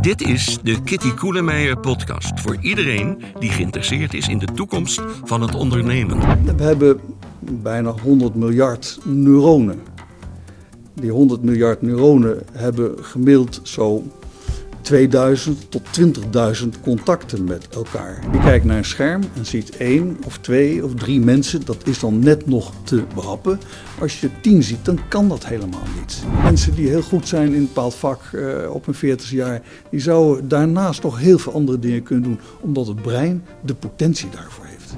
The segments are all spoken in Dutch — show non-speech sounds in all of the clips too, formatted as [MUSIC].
Dit is de Kitty Koelemeijer podcast voor iedereen die geïnteresseerd is in de toekomst van het ondernemen. We hebben bijna 100 miljard neuronen. Die 100 miljard neuronen hebben gemiddeld zo 2000 tot 20.000 contacten met elkaar. Je kijkt naar een scherm en ziet één of twee of drie mensen. Dat is dan net nog te behappen. Als je tien ziet, dan kan dat helemaal niet. Mensen die heel goed zijn in een bepaald vak uh, op hun 40 jaar, die zouden daarnaast nog heel veel andere dingen kunnen doen, omdat het brein de potentie daarvoor heeft.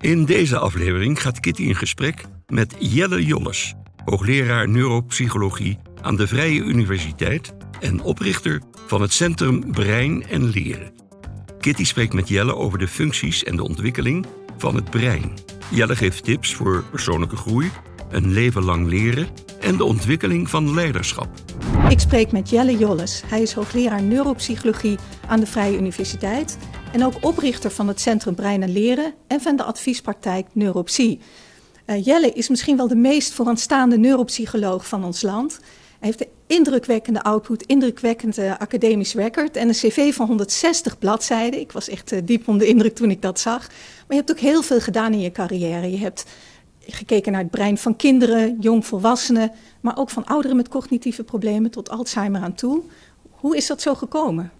In deze aflevering gaat Kitty in gesprek met Jelle Jolles, hoogleraar neuropsychologie aan de Vrije Universiteit en oprichter van het Centrum Brein en Leren. Kitty spreekt met Jelle over de functies en de ontwikkeling van het brein. Jelle geeft tips voor persoonlijke groei, een leven lang leren en de ontwikkeling van leiderschap. Ik spreek met Jelle Jolles. Hij is hoogleraar neuropsychologie aan de Vrije Universiteit en ook oprichter van het Centrum Brein en Leren en van de adviespraktijk Neuropsie. Uh, Jelle is misschien wel de meest vooraanstaande neuropsycholoog van ons land. Hij heeft een indrukwekkende output, indrukwekkende academisch record en een cv van 160 bladzijden. Ik was echt uh, diep onder de indruk toen ik dat zag. Maar je hebt ook heel veel gedaan in je carrière. Je hebt gekeken naar het brein van kinderen, jongvolwassenen, maar ook van ouderen met cognitieve problemen tot Alzheimer aan toe. Hoe is dat zo gekomen?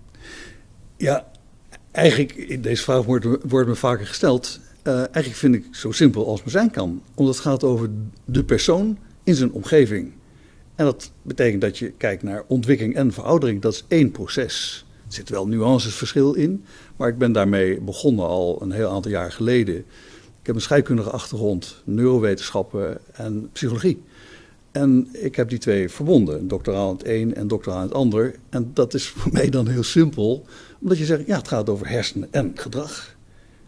Ja, eigenlijk, deze vraag wordt, wordt me vaker gesteld. Uh, eigenlijk vind ik zo simpel als maar zijn kan. Omdat het gaat over de persoon in zijn omgeving. En dat betekent dat je kijkt naar ontwikkeling en veroudering. Dat is één proces. Er zit wel nuancesverschil in, maar ik ben daarmee begonnen al een heel aantal jaar geleden. Ik heb een scheikundige achtergrond, neurowetenschappen en psychologie. En ik heb die twee verbonden, doctoraal het een en doctoraal aan het ander. En dat is voor [LAUGHS] mij dan heel simpel, omdat je zegt, ja, het gaat over hersenen en gedrag.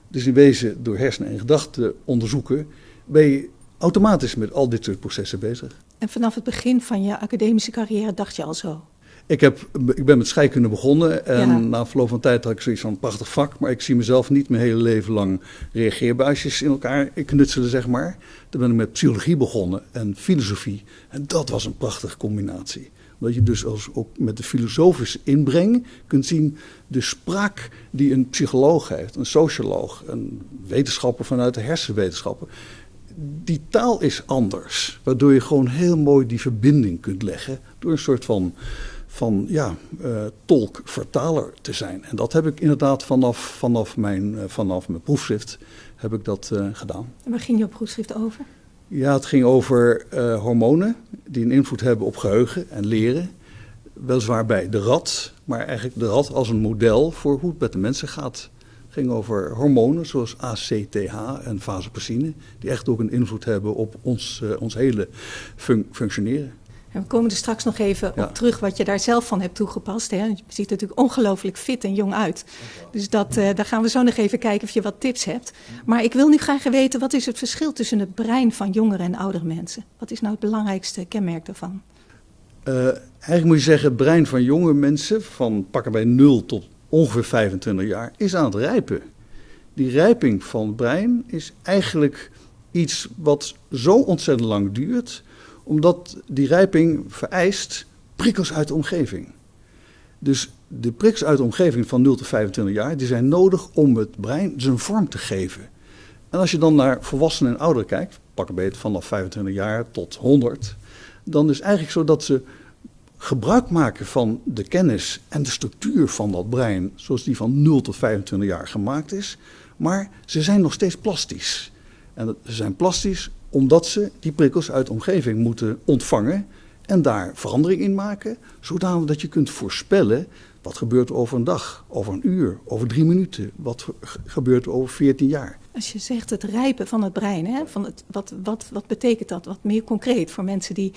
Dus in wezen, door hersenen en gedachten onderzoeken, ben je automatisch met al dit soort processen bezig. En vanaf het begin van je academische carrière dacht je al zo? Ik, heb, ik ben met scheikunde begonnen en na verloop van tijd had ik zoiets van een prachtig vak, maar ik zie mezelf niet mijn hele leven lang reageerbuisjes in elkaar knutselen, zeg maar. Toen ben ik met psychologie begonnen en filosofie en dat was een prachtige combinatie. Omdat je dus als, ook met de filosofische inbreng kunt zien de spraak die een psycholoog heeft, een socioloog, een wetenschapper vanuit de hersenwetenschappen die taal is anders. Waardoor je gewoon heel mooi die verbinding kunt leggen. Door een soort van, van ja, uh, tolk-vertaler te zijn. En dat heb ik inderdaad vanaf, vanaf, mijn, uh, vanaf mijn proefschrift heb ik dat uh, gedaan. En waar ging je proefschrift over? Ja, het ging over hormonen die een invloed hebben op geheugen en leren. Weliswaar bij de rat, maar eigenlijk de rat als een model voor hoe het met de mensen gaat ging over hormonen zoals ACTH en vasopressine, die echt ook een invloed hebben op ons, uh, ons hele fun functioneren. En we komen er straks nog even ja. op terug wat je daar zelf van hebt toegepast. Hè? Je ziet er natuurlijk ongelooflijk fit en jong uit. Dus dat, uh, daar gaan we zo nog even kijken of je wat tips hebt. Maar ik wil nu graag weten, wat is het verschil tussen het brein van jongere en oudere mensen? Wat is nou het belangrijkste kenmerk daarvan? Uh, eigenlijk moet je zeggen, het brein van jonge mensen, van pakken bij 0 tot ongeveer 25 jaar, is aan het rijpen. Die rijping van het brein is eigenlijk iets wat zo ontzettend lang duurt, omdat die rijping vereist prikkels uit de omgeving. Dus de prikkels uit de omgeving van 0 tot 25 jaar, die zijn nodig om het brein zijn vorm te geven. En als je dan naar volwassenen en ouderen kijkt, pak een beetje vanaf 25 jaar tot 100, dan is eigenlijk zo dat ze gebruik maken van de kennis en de structuur van dat brein, zoals die van 0 tot 25 jaar gemaakt is, maar ze zijn nog steeds plastisch. En ze zijn plastisch omdat ze die prikkels uit de omgeving moeten ontvangen en daar verandering in maken, zodanig dat je kunt voorspellen wat gebeurt over een dag, over een uur, over drie minuten, wat gebeurt over 14 jaar. Als je zegt het rijpen van het brein, hè, van het, wat, wat, wat betekent dat? Wat meer concreet voor mensen die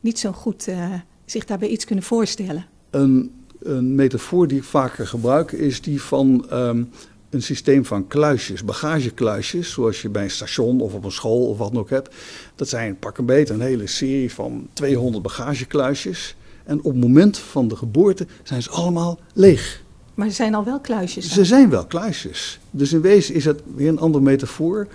niet zo goed uh, zich daarbij iets kunnen voorstellen? Een, een metafoor die ik vaker gebruik is die van um, een systeem van kluisjes, bagagekluisjes, zoals je bij een station of op een school of wat dan ook hebt. Dat zijn pak een beet een hele serie van 200 bagagekluisjes. En op het moment van de geboorte zijn ze allemaal leeg. Maar ze zijn al wel kluisjes. Dan? Ze zijn wel kluisjes. Dus in wezen is het weer een andere metafoor.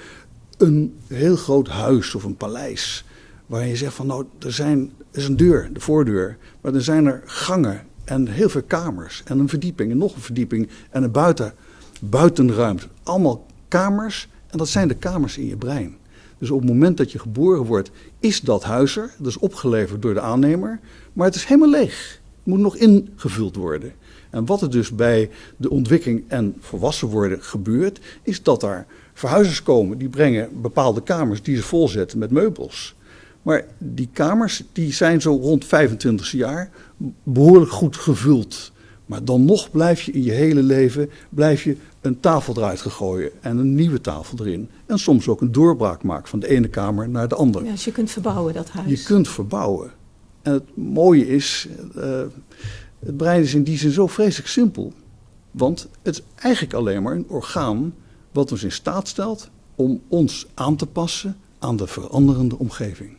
Een heel groot huis of een paleis. Waar je zegt van nou, er, zijn, is een deur, de voordeur. Maar er zijn er gangen En heel veel kamers. En een verdieping en nog een verdieping. En een buiten, buitenruimte. Allemaal kamers. En dat zijn de kamers in je brein. Dus op het moment dat je geboren wordt, is dat huis er. Dat is opgeleverd door de aannemer. Maar het is helemaal leeg. Het moet nog ingevuld worden. En wat er dus bij de ontwikkeling en volwassen worden gebeurt, is dat er verhuizers komen die brengen bepaalde kamers die ze volzetten met meubels. Maar die kamers die zijn zo rond 25 jaar behoorlijk goed gevuld. Maar dan nog blijf je in je hele leven blijf je een tafel eruit gegooien en een nieuwe tafel erin. En soms ook een doorbraak maken van de ene kamer naar de andere. Ja, dus je kunt verbouwen dat huis. Je kunt verbouwen. En het mooie is, uh, het brein is in die zin zo vreselijk simpel. Want het is eigenlijk alleen maar een orgaan wat ons in staat stelt om ons aan te passen aan de veranderende omgeving.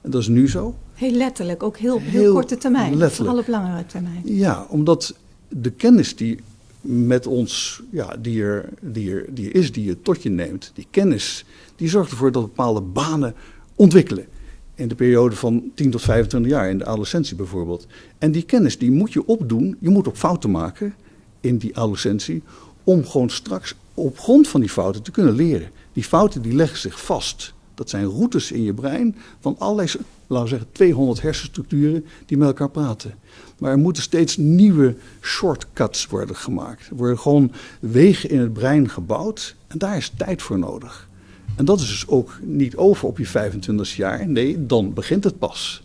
En dat is nu zo. Heel letterlijk, ook heel, heel, korte termijn, letterlijk. vooral op langere termijn. Ja, omdat de kennis die met ons, ja, die, er, die, er, die er is, die je tot je neemt, die kennis, die zorgt ervoor dat bepaalde banen ontwikkelen. In de periode van 10 tot 25 jaar, in de adolescentie bijvoorbeeld. En die kennis die moet je opdoen, je moet ook fouten maken in die adolescentie, om gewoon straks op grond van die fouten te kunnen leren. Die fouten die leggen zich vast. Dat zijn routes in je brein van allerlei, laten we zeggen, 200 hersenstructuren die met elkaar praten. Maar er moeten steeds nieuwe shortcuts worden gemaakt. Er worden gewoon wegen in het brein gebouwd en daar is tijd voor nodig. En dat is dus ook niet over op je 25 jaar. Nee, dan begint het pas.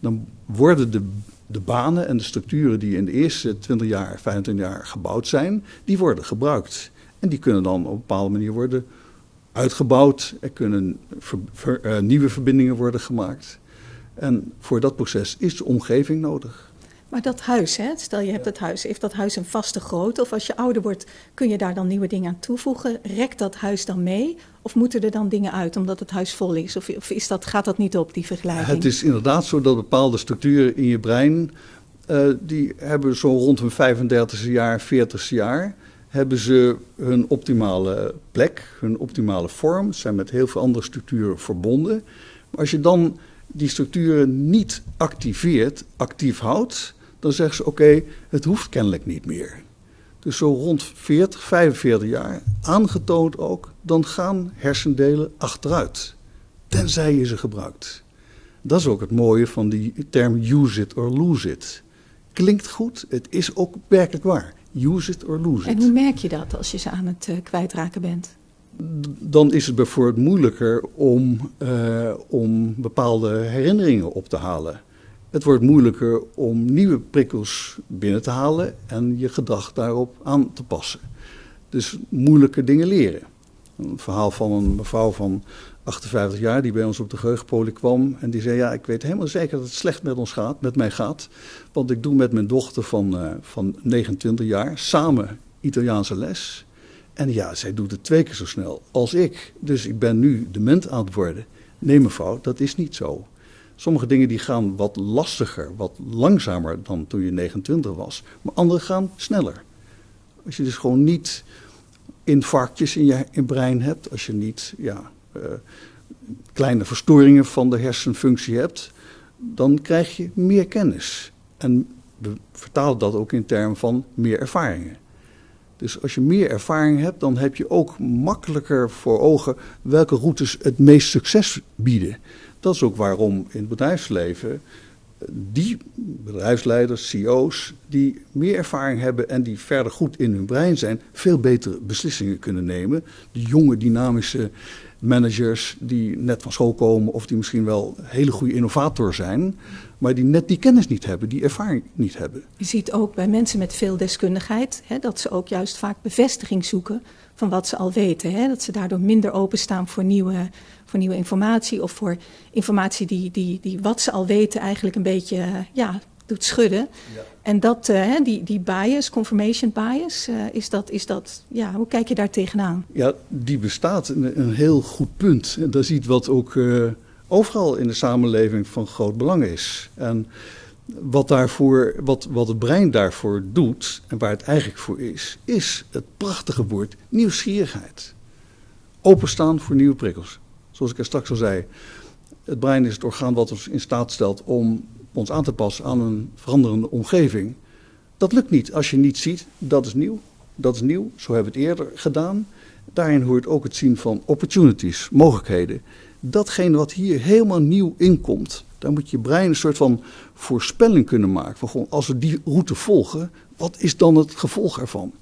Dan worden de, de banen en de structuren die in de eerste 20 jaar, 25 jaar gebouwd zijn, die worden gebruikt. En die kunnen dan op een bepaalde manier worden uitgebouwd. Er kunnen uh, nieuwe verbindingen worden gemaakt. En voor dat proces is de omgeving nodig. Maar dat huis, hè? stel je hebt het huis, heeft dat huis een vaste grootte? Of als je ouder wordt, kun je daar dan nieuwe dingen aan toevoegen? Rekt dat huis dan mee? Of moeten er dan dingen uit omdat het huis vol is? Of, of is dat, gaat dat niet op, die vergelijking? Het is inderdaad zo dat bepaalde structuren in je brein, uh, die hebben zo rond hun 35e jaar, 40e jaar, hebben ze hun optimale plek, hun optimale vorm, zijn met heel veel andere structuren verbonden. Maar als je dan die structuren niet activeert, actief houdt, dan zeggen ze: oké, het hoeft kennelijk niet meer. Dus zo rond 40, 45 jaar, aangetoond ook, dan gaan hersendelen achteruit. Tenzij je ze gebruikt. Dat is ook het mooie van die term use it or lose it. Klinkt goed, het is ook werkelijk waar. Use it or lose it. En hoe merk je dat als je ze aan het uh, kwijtraken bent? dan is het bijvoorbeeld moeilijker om, uh, om bepaalde herinneringen op te halen. Het wordt moeilijker om nieuwe prikkels binnen te halen en je gedrag daarop aan te passen. Dus moeilijke dingen leren. Een verhaal van een mevrouw van 58 jaar die bij ons op de geheugenpolie kwam. En die zei, ja, ik weet helemaal zeker dat het slecht met ons gaat, met mij gaat. Want ik doe met mijn dochter van, uh, van 29 jaar samen Italiaanse les. En ja, zij doet het twee keer zo snel als ik. Dus ik ben nu dement aan het worden. Nee mevrouw, dat is niet zo. Sommige dingen die gaan wat lastiger, wat langzamer dan toen je 29 was. Maar andere gaan sneller. Als je dus gewoon niet infarctjes in je in brein hebt, als je niet ja, kleine verstoringen van de hersenfunctie hebt, dan krijg je meer kennis. En we vertalen dat ook in termen van meer ervaringen. Dus als je meer ervaring hebt, dan heb je ook makkelijker voor ogen welke routes het meest succes bieden. Dat is ook waarom in het bedrijfsleven die bedrijfsleiders, CEO's, die meer ervaring hebben en die verder goed in hun brein zijn, veel betere beslissingen kunnen nemen. De jonge, dynamische managers die net van school komen of die misschien wel hele goede innovator zijn, maar die net die kennis niet hebben, die ervaring niet hebben. Je ziet ook bij mensen met veel deskundigheid hè, dat ze ook juist vaak bevestiging zoeken van wat ze al weten. Hè, dat ze daardoor minder openstaan voor nieuwe, voor nieuwe informatie of voor informatie die, die, die wat ze al weten eigenlijk een beetje ja, doet schudden. Ja. En dat, uh, die, die bias, confirmation bias, uh, is dat, is dat, ja, hoe kijk je daar tegenaan? Ja, die bestaat een, een heel goed punt. En dat ziet wat ook uh, overal in de samenleving van groot belang is. En wat, daarvoor, wat, wat het brein daarvoor doet, en waar het eigenlijk voor is, is het prachtige woord nieuwsgierigheid. Openstaan voor nieuwe prikkels. Zoals ik er straks al zei, het brein is het orgaan wat ons in staat stelt om ons aan te passen aan een veranderende omgeving. Dat lukt niet. Als je niet ziet, dat is nieuw. Dat is nieuw. Zo hebben we het eerder gedaan. Daarin hoort ook het zien van opportunities, mogelijkheden. Datgene wat hier helemaal nieuw inkomt, daar moet je brein een soort van voorspelling kunnen maken. Van als we die route volgen, wat is dan het gevolg ervan?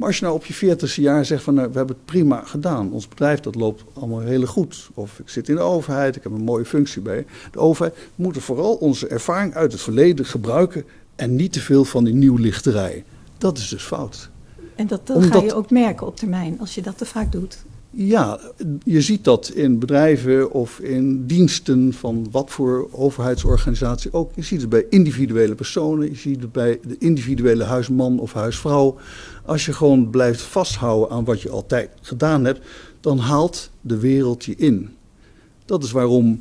Maar als je nou op je veertigste jaar zegt van nou, we hebben het prima gedaan. Ons bedrijf dat loopt allemaal heel goed. Of ik zit in de overheid, ik heb een mooie functie bij de overheid. We moeten vooral onze ervaring uit het verleden gebruiken en niet te veel van die nieuwlichterij. Dat is dus fout. En dat, dat ga je ook merken op termijn als je dat te vaak doet. Ja, je ziet dat in bedrijven of in diensten van wat voor overheidsorganisatie ook. Je ziet het bij individuele personen, je ziet het bij de individuele huisman of huisvrouw. Als je gewoon blijft vasthouden aan wat je altijd gedaan hebt, dan haalt de wereld je in. Dat is waarom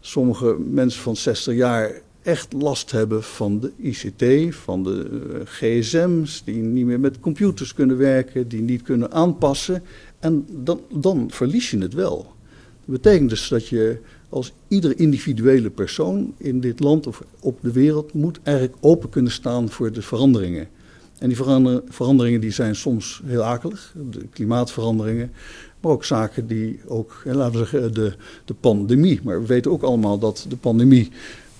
sommige mensen van 60 jaar echt last hebben van de ICT, van de eh, gsm's, die niet meer met computers kunnen werken, die niet kunnen aanpassen. En dan, dan verlies je het wel. Dat betekent dus dat je als iedere individuele persoon in dit land of op de wereld moet eigenlijk open kunnen staan voor de veranderingen. En die veranderingen die zijn soms heel akelig, de klimaatveranderingen, maar ook zaken die ook, laten we zeggen, de, de pandemie. Maar we weten ook allemaal dat de pandemie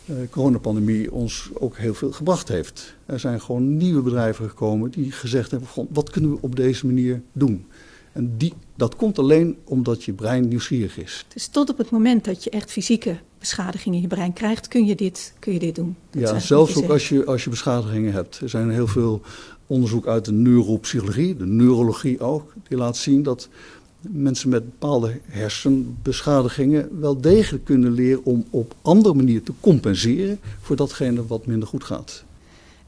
de coronapandemie ons ook heel veel gebracht heeft. Er zijn gewoon nieuwe bedrijven gekomen die gezegd hebben: wat kunnen we op deze manier doen? En die, dat komt alleen omdat je brein nieuwsgierig is. Dus tot op het moment dat je echt fysieke beschadigingen in je brein krijgt, kun je dit, kun je dit doen? ja, zelfs ook als je, als je beschadigingen hebt. Er zijn heel veel onderzoek uit de neuropsychologie, de neurologie ook, die laat zien dat mensen met bepaalde hersenbeschadigingen wel degelijk kunnen leren om op andere manier te compenseren voor datgene wat minder goed gaat.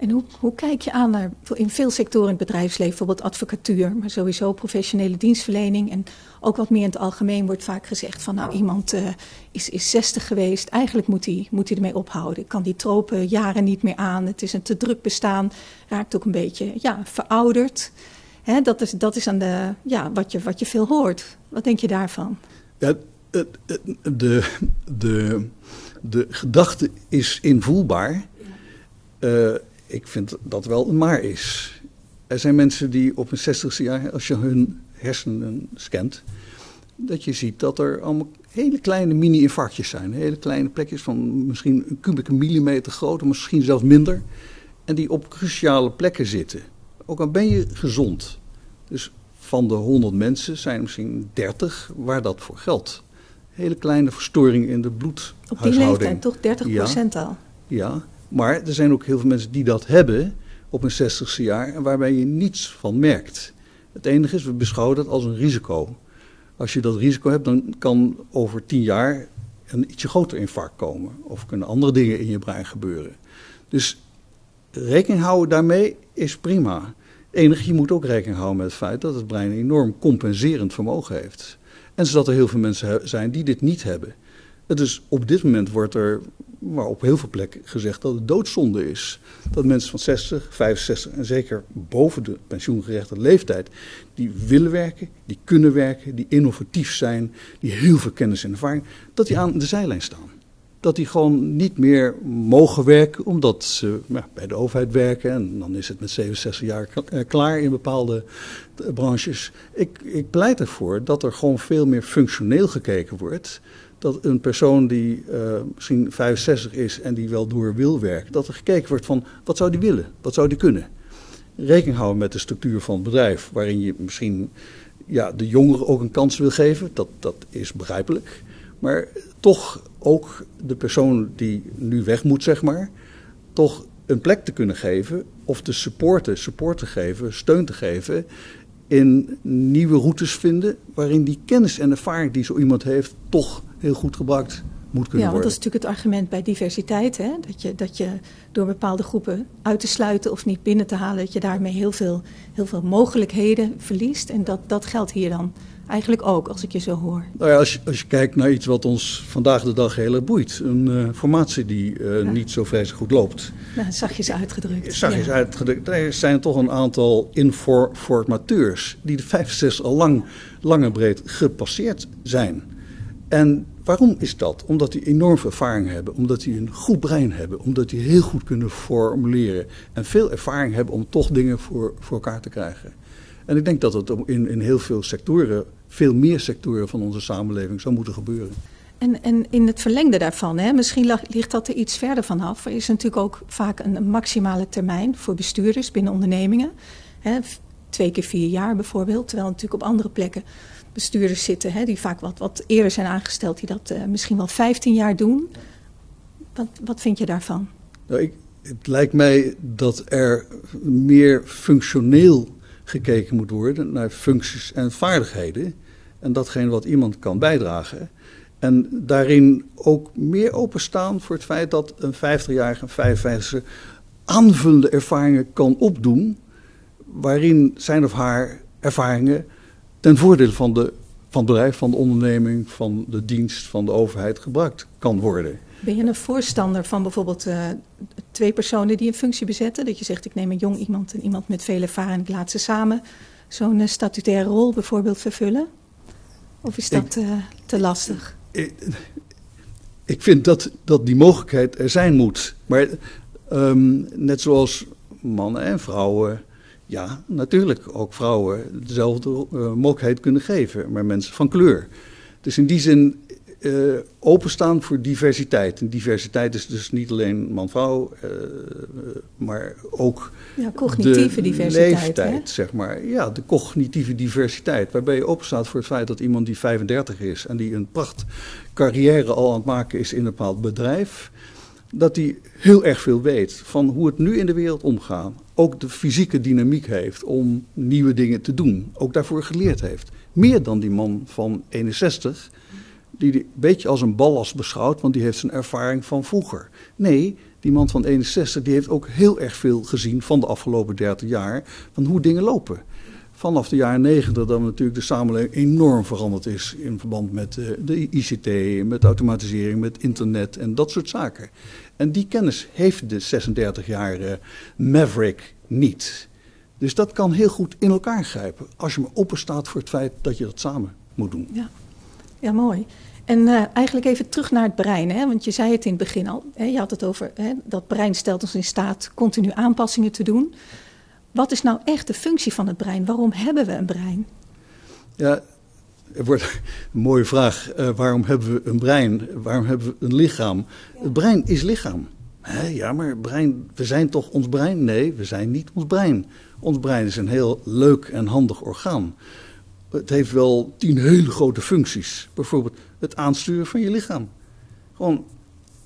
En hoe, hoe kijk je aan naar, in veel sectoren in het bedrijfsleven, bijvoorbeeld advocatuur, maar sowieso professionele dienstverlening en ook wat meer in het algemeen wordt vaak gezegd van nou iemand uh, is, is 60 geweest, eigenlijk moet hij moet ermee ophouden. Kan die tropen jaren niet meer aan, het is een te druk bestaan, raakt ook een beetje ja, verouderd dat, is, dat is aan de, ja, wat, je, wat je veel hoort. Wat denk je daarvan? De, de, de gedachte is invoelbaar. Uh, ik vind dat wel een maar is. Er zijn mensen die op hun 60ste jaar, als je hun hersenen scant, dat je ziet dat er allemaal hele kleine mini-infarctjes zijn. Hele kleine plekjes van misschien een kubieke millimeter groot, misschien zelfs minder. En die op cruciale plekken zitten. Ook al ben je gezond. Dus van de 100 mensen zijn er misschien 30 waar dat voor geldt. Hele kleine verstoring in de bloedhuishouding. Op die leeftijd toch 30 procent al? Ja, maar er zijn ook heel veel mensen die dat hebben op een 60ste jaar en waarbij je niets van merkt. Het enige is, we beschouwen dat als een risico. Als je dat risico hebt, dan kan over 10 jaar een ietsje groter infarct komen. Of kunnen andere dingen in je brein gebeuren. Dus rekening houden daarmee is prima. Enige, je moet ook rekening houden met het feit dat het brein een enorm compenserend vermogen heeft. En zodat er heel veel mensen zijn die dit niet hebben. Dus op dit moment wordt er maar op heel veel plekken gezegd dat het doodzonde is. Dat mensen van 60, 65 en zeker boven de pensioengerechte leeftijd, die willen werken, die kunnen werken, die innovatief zijn, die heel veel kennis en ervaring, dat die aan de zijlijn staan dat die gewoon niet meer mogen werken omdat ze bij de overheid werken. En dan is het met 67 jaar eh, klaar in bepaalde eh, branches. Ik, ik pleit ervoor dat er gewoon veel meer functioneel gekeken wordt. Dat een persoon die uh, misschien 65 is en die wel door wil werken, dat er gekeken wordt van wat zou die willen, wat zou die kunnen. Rekening houden met de structuur van het bedrijf, waarin je misschien ja, de jongeren ook een kans wil geven, dat, dat is begrijpelijk. Maar toch ook de persoon die nu weg moet, zeg maar, toch een plek te kunnen geven of te supporten, support te geven, steun te geven in nieuwe routes vinden waarin die kennis en ervaring die zo iemand heeft toch heel goed gebruikt moet kunnen worden. Ja, want dat is natuurlijk het argument bij diversiteit. Hè? Dat, je, dat je door bepaalde groepen uit te sluiten of niet binnen te halen, dat je daarmee heel veel, heel veel mogelijkheden verliest. En dat, dat geldt hier dan eigenlijk ook, als ik je zo hoor. Nou ja, als je, als je kijkt naar iets wat ons vandaag de dag heel erg boeit. Een uh, formatie die uh, niet zo vreselijk goed loopt. Nou, zachtjes uitgedrukt. Zachtjes ja. uitgedrukt. Er zijn toch een aantal informateurs die de 65 al lang, lang en breed gepasseerd zijn. En waarom is dat? Omdat die enorm veel ervaring hebben, omdat die een goed brein hebben, omdat die heel goed kunnen formuleren en veel ervaring hebben om toch dingen voor, voor elkaar te krijgen. En ik denk dat het in, in heel veel sectoren, veel meer sectoren van onze samenleving zou moeten gebeuren. En, en in het verlengde daarvan, hè, misschien ligt dat er iets verder vanaf. Er is natuurlijk ook vaak een maximale termijn voor bestuurders binnen ondernemingen. Hè, twee keer vier jaar bijvoorbeeld. Terwijl natuurlijk op andere plekken bestuurders zitten hè, die vaak wat, wat eerder zijn aangesteld, die dat uh, misschien wel 15 jaar doen. Wat, wat vind je daarvan? Nou, ik, het lijkt mij dat er meer functioneel gekeken moet worden naar functies en vaardigheden. En datgene wat iemand kan bijdragen. En daarin ook meer openstaan voor het feit dat een 50-jarige, een 55-jarige aanvullende ervaringen kan opdoen. Waarin zijn of haar ervaringen ten voordele van, de, van het bedrijf, van de onderneming, van de dienst, van de overheid gebruikt kan worden. Ben je een voorstander van bijvoorbeeld uh, twee personen die een functie bezetten? Dat je zegt, ik neem een jong iemand en iemand met veel ervaring ik laat ze samen zo'n uh, statutaire rol bijvoorbeeld vervullen? Of is dat ik, uh, te lastig? Ik, ik, vind dat, dat die mogelijkheid er zijn moet. Maar um, net zoals mannen en vrouwen ja, natuurlijk ook vrouwen dezelfde uh, mogelijkheid kunnen geven, maar mensen van kleur. Dus in die zin uh, openstaan voor diversiteit. En diversiteit is dus niet alleen man-vrouw, uh, maar ook ja, cognitieve de diversiteit, leeftijd, hè? zeg maar. Ja, de cognitieve diversiteit, waarbij je openstaat voor het feit dat iemand die 35 is en die een pracht carrière al aan het maken is in een bepaald bedrijf, dat hij heel erg veel weet van hoe het nu in de wereld omgaat. Ook de fysieke dynamiek heeft om nieuwe dingen te doen. Ook daarvoor geleerd heeft. Meer dan die man van 61, die een beetje als een ballast beschouwt, want die heeft zijn ervaring van vroeger. Nee, die man van 61 die heeft ook heel erg veel gezien van de afgelopen 30 jaar van hoe dingen lopen vanaf de jaren negentig dat natuurlijk de samenleving enorm veranderd is in verband met uh, de ICT, met automatisering, met internet en dat soort zaken. En die kennis heeft de 36 jaar uh, Maverick niet. Dus dat kan heel goed in elkaar grijpen als je maar open staat voor het feit dat je dat samen moet doen. Ja, ja mooi. En uh, eigenlijk even terug naar het brein, hè? want je zei het in het begin al. Hè? Je had het over hè, dat brein stelt ons in staat continu aanpassingen te doen. Wat is nou echt de functie van het brein? Waarom hebben we een brein? Ja, er wordt een mooie vraag. Uh, waarom hebben we een brein? Waarom hebben we een lichaam? Ja. Het brein is lichaam. Hè, ja, maar brein, we zijn toch ons brein? Nee, we zijn niet ons brein. Ons brein is een heel leuk en handig orgaan. Het heeft wel tien hele grote functies. Bijvoorbeeld het aansturen van je lichaam. Gewoon,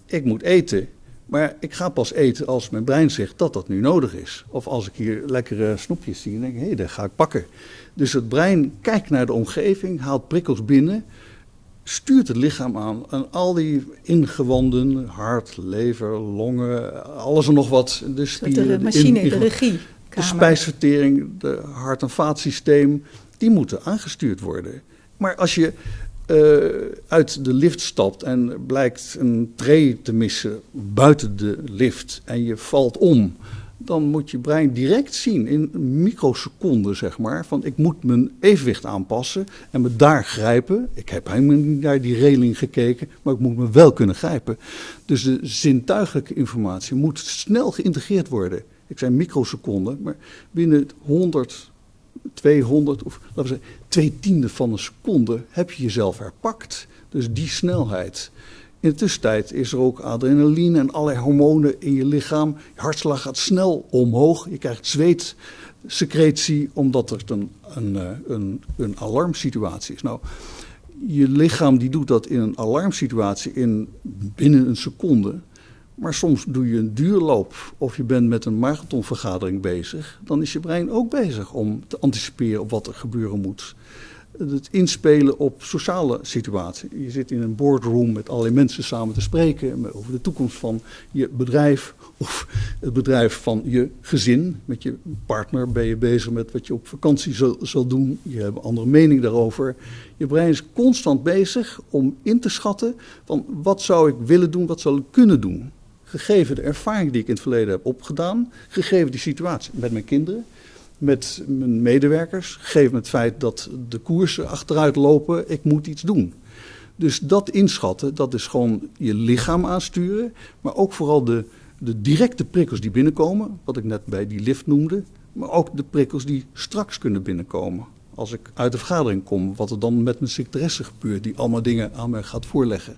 ik moet eten. Maar ik ga pas eten als mijn brein zegt dat dat nu nodig is. Of als ik hier lekkere snoepjes zie, dan denk ik, hé, hey, dat ga ik pakken. Dus het brein kijkt naar de omgeving, haalt prikkels binnen, stuurt het lichaam aan. En al die ingewanden, hart, lever, longen, alles en nog wat. De spieren, de machine, de, de regie. De spijsvertering, de hart- en vaatsysteem, die moeten aangestuurd worden. Maar als je uh, uit de lift stapt en blijkt een tray te missen buiten de lift en je valt om, dan moet je brein direct zien in microseconden, zeg maar, van ik moet mijn evenwicht aanpassen en me daar grijpen. Ik heb helemaal niet naar die reling gekeken, maar ik moet me wel kunnen grijpen. Dus de zintuigelijke informatie moet snel geïntegreerd worden. Ik zei microseconden, maar binnen 100 200 of laten we zeggen, twee tiende van een seconde heb je jezelf herpakt. Dus die snelheid. In de tussentijd is er ook adrenaline en allerlei hormonen in je lichaam. Je hartslag gaat snel omhoog. Je krijgt zweetsecretie omdat er een, een, eh, een, een alarmsituatie is. Nou, je lichaam die doet dat in een alarmsituatie in binnen een seconde. Maar soms doe je een duurloop of je bent met een marathonvergadering bezig. Dan is je brein ook bezig om te anticiperen op wat er gebeuren moet. Het inspelen op sociale situaties. Je zit in een boardroom met allerlei mensen samen te spreken over de toekomst van je bedrijf of het bedrijf van je gezin. Met je partner ben je bezig met wat je op vakantie zal, zal doen. Je hebt een andere mening daarover. Je brein is constant bezig om in te schatten van wat zou ik willen doen, wat zou ik kunnen doen gegeven de ervaring die ik in het verleden heb opgedaan, gegeven die situatie met mijn kinderen, met mijn medewerkers, gegeven het feit dat de koersen achteruit lopen, ik moet iets doen. Dus dat inschatten, dat is gewoon je lichaam aansturen, maar ook vooral de, de directe prikkels die binnenkomen, wat ik net bij die lift noemde, maar ook de prikkels die straks kunnen binnenkomen. Als ik uit de vergadering kom, wat er dan met mijn secretaresse gebeurt, die allemaal dingen aan mij gaat voorleggen.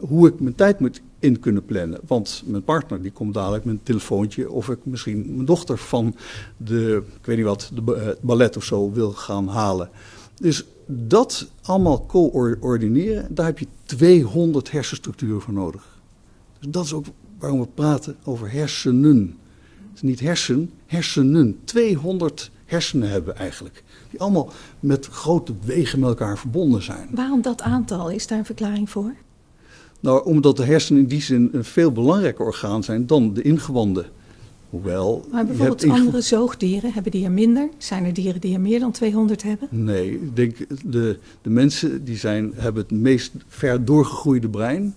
Hoe ik mijn tijd moet in kunnen plannen. Want mijn partner die komt dadelijk met een telefoontje of ik misschien mijn dochter van de, ik weet niet wat, de eh, ballet of zo wil gaan halen. Dus dat allemaal coördineren, daar heb je 200 hersenstructuren voor nodig. Dus dat is ook waarom we praten over hersenen. Het is niet hersen, hersenen. 200 hersenen hebben eigenlijk. Die allemaal met grote wegen met elkaar verbonden zijn. Waarom dat aantal? Is daar een verklaring voor? Nou, omdat de hersenen in die zin een veel belangrijker orgaan zijn dan de ingewanden. Hoewel. Maar bijvoorbeeld andere zoogdieren, hebben die er minder? Zijn er dieren die er meer dan 200 hebben? Nee, ik denk de, de mensen die zijn, hebben het meest ver doorgegroeide brein.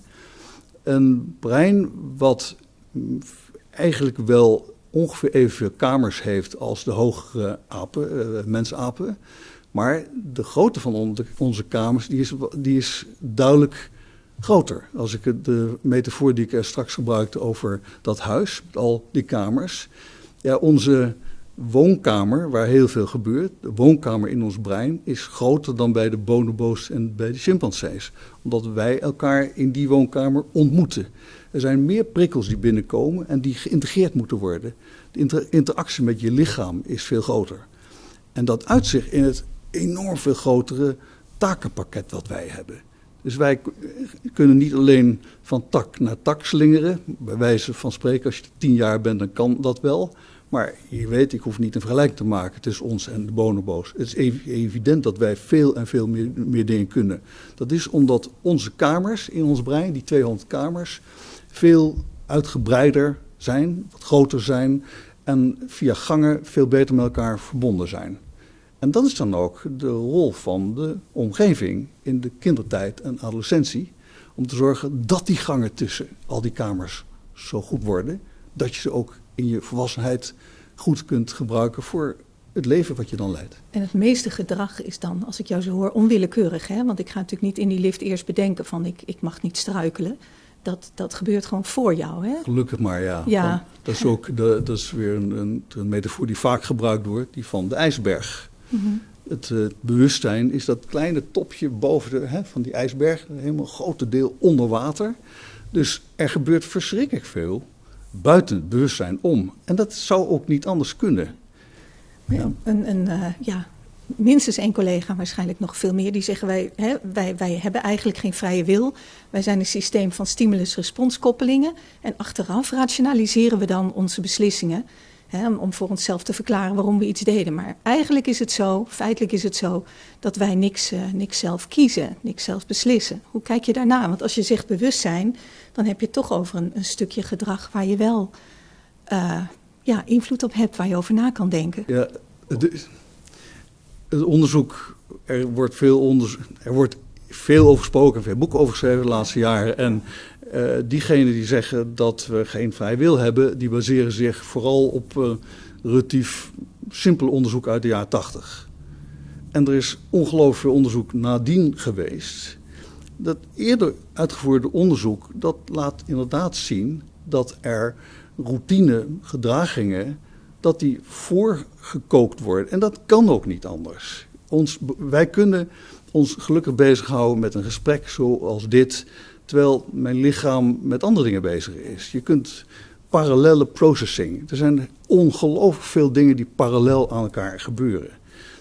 Een brein wat eigenlijk wel ongeveer evenveel kamers heeft als de hogere apen, uh, mensapen. Maar de grootte van onze kamers die is, die is duidelijk groter. Als ik de metafoor die ik straks gebruikte over dat huis, met al die kamers. Ja, onze woonkamer, waar heel veel gebeurt, de woonkamer in ons brein, is groter dan bij de bonobo's en bij de chimpansees. Omdat wij elkaar in die woonkamer ontmoeten. Er zijn meer prikkels die binnenkomen en die geïntegreerd moeten worden. De interactie met je lichaam is veel groter. En dat uitzicht in het enorm veel grotere takenpakket wat wij hebben. Dus wij kunnen niet alleen van tak naar tak slingeren. Bij wijze van spreken, als je tien jaar bent, dan kan dat wel. Maar je weet, ik hoef niet een vergelijking te maken tussen ons en de bonobo's. Het is evident dat wij veel en veel meer, meer dingen kunnen. Dat is omdat onze kamers in ons brein, die 200 kamers, veel uitgebreider zijn, wat groter zijn en via gangen veel beter met elkaar verbonden zijn. En dat is dan ook de rol van de omgeving in de kindertijd en adolescentie. Om te zorgen dat die gangen tussen al die kamers zo goed worden. Dat je ze ook in je volwassenheid goed kunt gebruiken voor het leven wat je dan leidt. En het meeste gedrag is dan, als ik jou zo hoor, onwillekeurig. Hè? Want ik ga natuurlijk niet in die lift eerst bedenken van ik, ik mag niet struikelen. Dat, dat gebeurt gewoon voor jou. Hè? Gelukkig maar, ja. ja. dat is ook dat is weer een, een, een metafoor die vaak gebruikt wordt, die van de ijsberg. Het uh, bewustzijn is dat kleine topje boven de, hè, van die ijsberg, helemaal een grote deel onder water. Dus er gebeurt verschrikkelijk veel buiten het bewustzijn om. En dat zou ook niet anders kunnen. Ja. Een, een, uh, ja, minstens één collega, waarschijnlijk nog veel meer, die zeggen wij, hè, wij, wij hebben eigenlijk geen vrije wil. Wij zijn een systeem van stimulus-responskoppelingen. En achteraf rationaliseren we dan onze beslissingen om voor onszelf te verklaren waarom we iets deden. Maar eigenlijk is het zo, feitelijk is het zo, dat wij niks, uh, niks zelf kiezen, niks zelf beslissen. Hoe kijk je daarna? Want als je zegt bewustzijn, dan heb je toch over een, een stukje gedrag waar je wel uh, ja, invloed op hebt, waar je over na kan denken. Ja, het onderzoek, er wordt veel, onderzoek, er wordt veel over gesproken, veel boeken over geschreven de laatste jaren. En uh, diegenen die zeggen dat we geen vrij wil hebben, die baseren zich vooral op uh, relatief simpel onderzoek uit de jaren 80. En er is ongelooflijk veel onderzoek nadien geweest. Dat eerder uitgevoerde onderzoek, dat laat inderdaad zien dat er routine gedragingen, dat die voorgekookt worden. En dat kan ook niet anders. Ons, wij kunnen ons gelukkig bezighouden met een gesprek zoals dit terwijl mijn lichaam met andere dingen bezig is. Je kunt parallele processing. Er zijn ongelooflijk veel dingen die parallel aan elkaar gebeuren.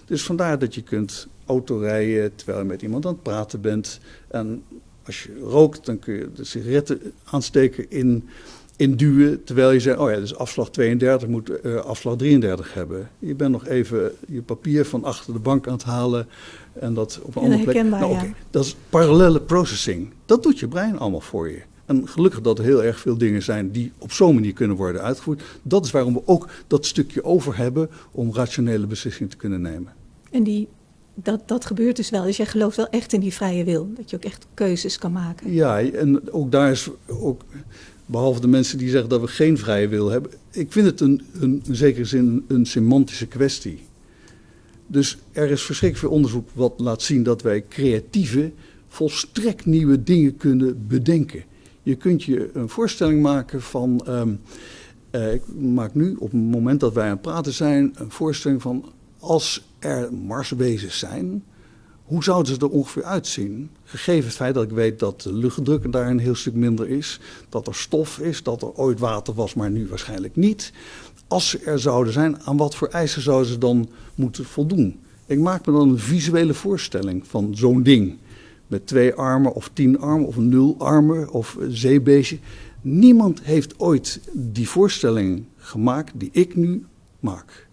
Dus vandaar dat je kunt autorijden terwijl je met iemand aan het praten bent. En als je rookt, dan kun je de sigaretten aansteken in, in duwen. Terwijl je zegt, oh ja, dus afslag 32 moet uh, afslag 33 hebben. Je bent nog even je papier van achter de bank aan het halen. En dat op een andere plek. Nou, okay. Dat is parallele processing. Dat doet je brein allemaal voor je. En gelukkig dat er heel erg veel dingen zijn die op zo'n manier kunnen worden uitgevoerd. Dat is waarom we ook dat stukje over hebben om rationele beslissingen te kunnen nemen. En die, dat, dat gebeurt dus wel. Dus jij gelooft wel echt in die vrije wil. Dat je ook echt keuzes kan maken. Ja, en ook daar is ook, behalve de mensen die zeggen dat we geen vrije wil hebben. Ik vind het een, een, in zekere zin een semantische kwestie. Dus er is verschrikkelijk veel onderzoek wat laat zien dat wij creatieve, volstrekt nieuwe dingen kunnen bedenken. Je kunt je een voorstelling maken van. Ehm, eh, ik maak nu op het moment dat wij aan het praten zijn een voorstelling van als er Marswezens zijn, hoe zouden ze er ongeveer uitzien? Gegeven het feit dat ik weet dat de luchtdruk daar een heel stuk minder is, dat er stof is, dat er ooit water was, maar nu waarschijnlijk niet. Als ze er zouden zijn, aan wat voor eisen zouden ze dan moeten voldoen? Ik maak me dan een visuele voorstelling van zo'n ding. Met twee armen of tien armen of nul armen of zeebeestje. Niemand heeft ooit die voorstelling gemaakt die ik nu maak.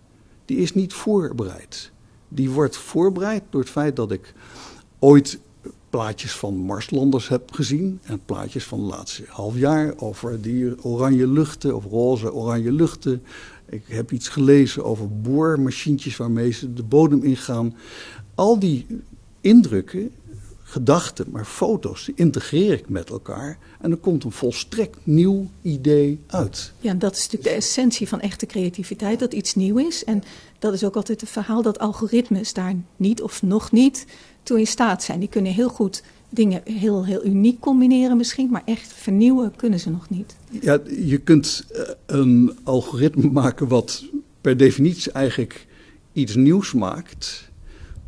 Die is niet voorbereid. Die wordt voorbereid door het feit dat ik ooit plaatjes van Marslanders heb gezien. En plaatjes van het laatste half jaar over die oranje luchten of roze oranje luchten. Ik heb iets gelezen over boormachientjes waarmee ze de bodem ingaan. Al die indrukken gedachten, maar foto's, integreer ik met elkaar. En er komt een volstrekt nieuw idee uit. Ja, en dat is natuurlijk de essentie van echte creativiteit, dat iets nieuw is. En dat is ook altijd het verhaal dat algoritmes daar niet of nog niet toe in staat zijn. Die kunnen heel goed dingen heel, heel uniek combineren misschien, maar echt vernieuwen kunnen ze nog niet. Ja, je kunt eh, een algoritme [LAUGHS] maken wat per definitie eigenlijk iets nieuws maakt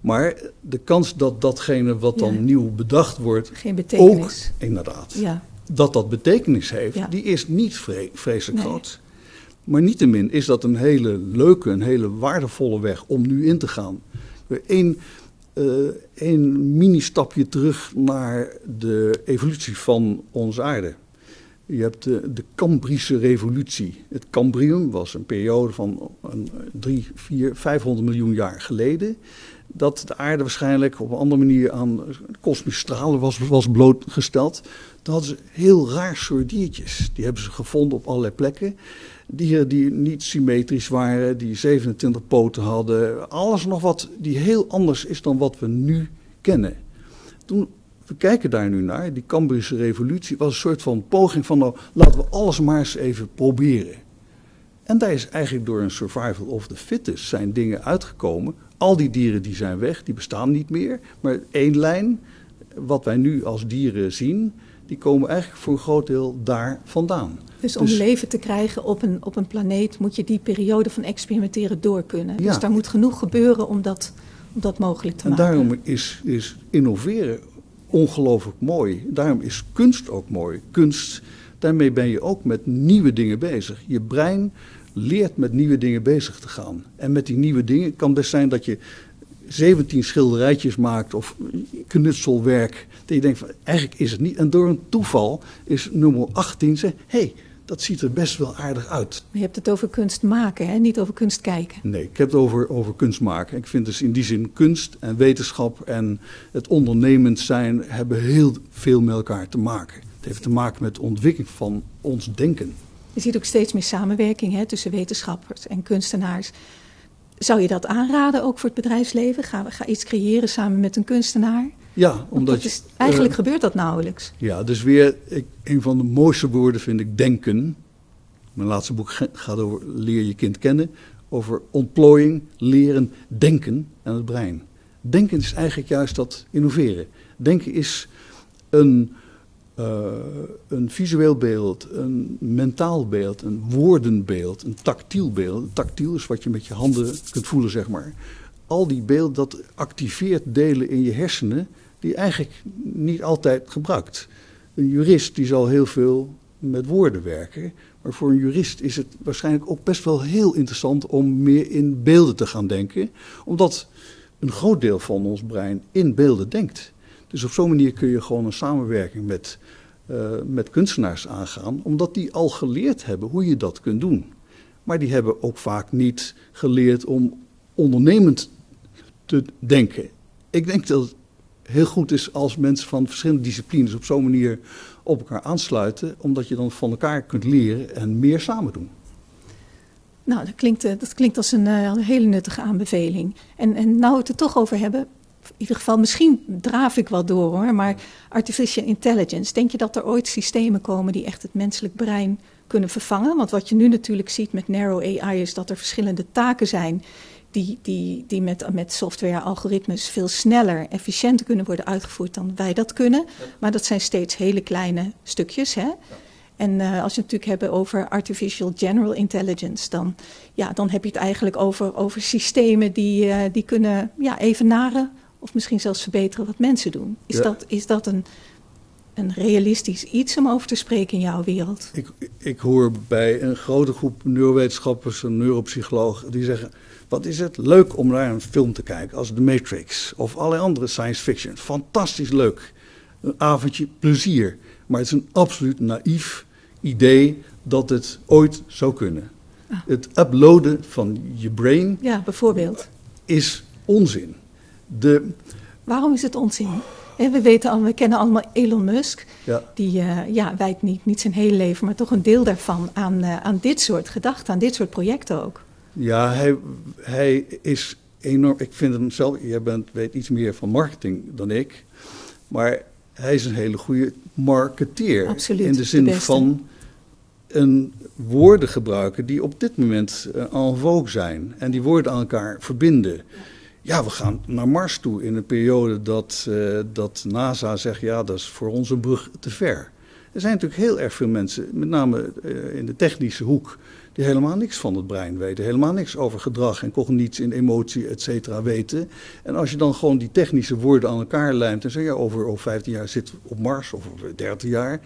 maar de kans dat datgene wat dan nieuw bedacht wordt, Geen betekenis. ook inderdaad, ja. dat dat betekenis heeft, die is niet vreselijk groot. Maar niettemin is dat een hele leuke, een hele waardevolle weg om nu in te gaan. Eén uh, mini-stapje terug naar de evolutie van onze aarde. Je hebt de, de Cambrische revolutie. Het Cambrium was een periode van een, drie, vier, 500 miljoen jaar geleden dat de aarde waarschijnlijk op een andere manier aan kosmische stralen was, was blootgesteld. Toen hadden ze heel raar soort diertjes. Die hebben ze gevonden op allerlei plekken. Dieren die niet symmetrisch waren, die 27 poten hadden. Alles nog wat die heel anders is dan wat we nu kennen. Toen we kijken daar nu naar, die Cambrische revolutie was een soort van poging van nou, laten we alles maar eens even proberen. En daar is eigenlijk door een survival of the fittest zijn dingen uitgekomen al die dieren die zijn weg, die bestaan niet meer. Maar één lijn, wat wij nu als dieren zien, die komen eigenlijk voor een groot deel daar vandaan. Dus om dus- leven te krijgen op een, op een planeet moet je die periode van experimenteren door kunnen. Dus daar moet genoeg gebeuren om dat, om dat mogelijk te maken. En daarom is, is innoveren ongelooflijk mooi. Daarom is kunst ook mooi. Kunst, daarmee ben je ook met nieuwe dingen bezig. Je brein leert met nieuwe dingen bezig te gaan. En met die nieuwe dingen kan best zijn dat je 17 schilderijtjes maakt of knutselwerk. Dat je denkt van eigenlijk is het niet. En door een toeval is nummer 18 zeg, hé, hey, dat ziet er best wel aardig uit. Maar je hebt het over kunst maken, hè? niet over kunst kijken. Nee, ik heb het over, over kunst maken. Ik vind dus in die zin kunst en wetenschap en het ondernemend zijn hebben heel veel met elkaar te maken. Het heeft te maken met de ontwikkeling van ons denken. Je ziet ook steeds meer samenwerking hè, tussen wetenschappers en kunstenaars. Zou je dat aanraden ook voor het bedrijfsleven? Ga, ga iets creëren samen met een kunstenaar? Ja, omdat is, eigenlijk uh, gebeurt dat nauwelijks. Ja, dus weer ik, een van de mooiste woorden vind ik denken. Mijn laatste boek gaat over leer je kind kennen. Over ontplooiing, leren, denken en het brein. Denken is eigenlijk juist dat innoveren. Denken is een uh, een visueel beeld, een mentaal beeld, een woordenbeeld, een tactiel beeld. Tactiel is wat je met je handen kunt voelen, zeg maar. Al die beelden, dat activeert delen in je hersenen die eigenlijk niet altijd gebruikt. Een jurist die zal heel veel met woorden werken. Maar voor een jurist is het waarschijnlijk ook best wel heel interessant om meer in beelden te gaan denken. Omdat een groot deel van ons brein in beelden denkt. Dus op zo'n manier kun je gewoon een samenwerking met, uh, met kunstenaars aangaan, omdat die al geleerd hebben hoe je dat kunt doen. Maar die hebben ook vaak niet geleerd om ondernemend te denken. Ik denk dat het heel goed is als mensen van verschillende disciplines op zo'n manier op elkaar aansluiten, omdat je dan van elkaar kunt leren en meer samen doen. Nou, dat klinkt, eh, dat klinkt als een uh, hele nuttige aanbeveling. En, en nou we het er toch over hebben, in ieder geval, misschien draaf ik wel door hoor, maar artificial intelligence. Denk je dat er ooit systemen komen die echt het menselijk brein kunnen vervangen? Want wat je nu natuurlijk ziet met narrow AI is dat er verschillende taken zijn die, die, die met, met software, algoritmes veel sneller, efficiënter kunnen worden uitgevoerd dan wij dat kunnen. Maar dat zijn steeds hele kleine stukjes. Hè? En uh, als je het natuurlijk hebben over artificial general intelligence, dan, ja, dan heb je het eigenlijk over, over systemen die, uh, die kunnen ja, evenaren of misschien zelfs verbeteren wat mensen doen. Is, ja. dat, is dat een, een realistisch iets om over te spreken in jouw wereld? Ik, ik hoor bij een grote groep neurowetenschappers en neuropsychologen die zeggen: Wat is het leuk om naar een film te kijken als The Matrix of allerlei andere science fiction. Fantastisch leuk. Een avondje plezier. Maar het is een absoluut naïef idee dat het ooit zou kunnen. Ah. Het uploaden van je brain. Ja, bijvoorbeeld. Is onzin. De, Waarom is het onzin? We weten al, we kennen allemaal Elon Musk. Ja. Die uh, ja, wijdt niet, niet zijn hele leven, maar toch een deel daarvan aan, uh, aan dit soort gedachten, aan dit soort projecten ook. Ja, hij, hij is enorm. Ik vind hem zelf, jij bent, weet iets meer van marketing dan ik. Maar hij is een hele goede marketeer. Absoluut, in de zin de van een woorden gebruiken die op dit moment uh, en vogue zijn. En die woorden aan elkaar verbinden. Ja, we gaan naar Mars toe in een periode dat, uh, dat NASA zegt: ja, dat is voor ons een brug te ver. Er zijn natuurlijk heel erg veel mensen, met name uh, in de technische hoek, die helemaal niks van het brein weten. Helemaal niks over gedrag en cognitie en emotie, et cetera, weten. En als je dan gewoon die technische woorden aan elkaar lijmt en zegt: ja, over, over 15 jaar zit op Mars of over 30 jaar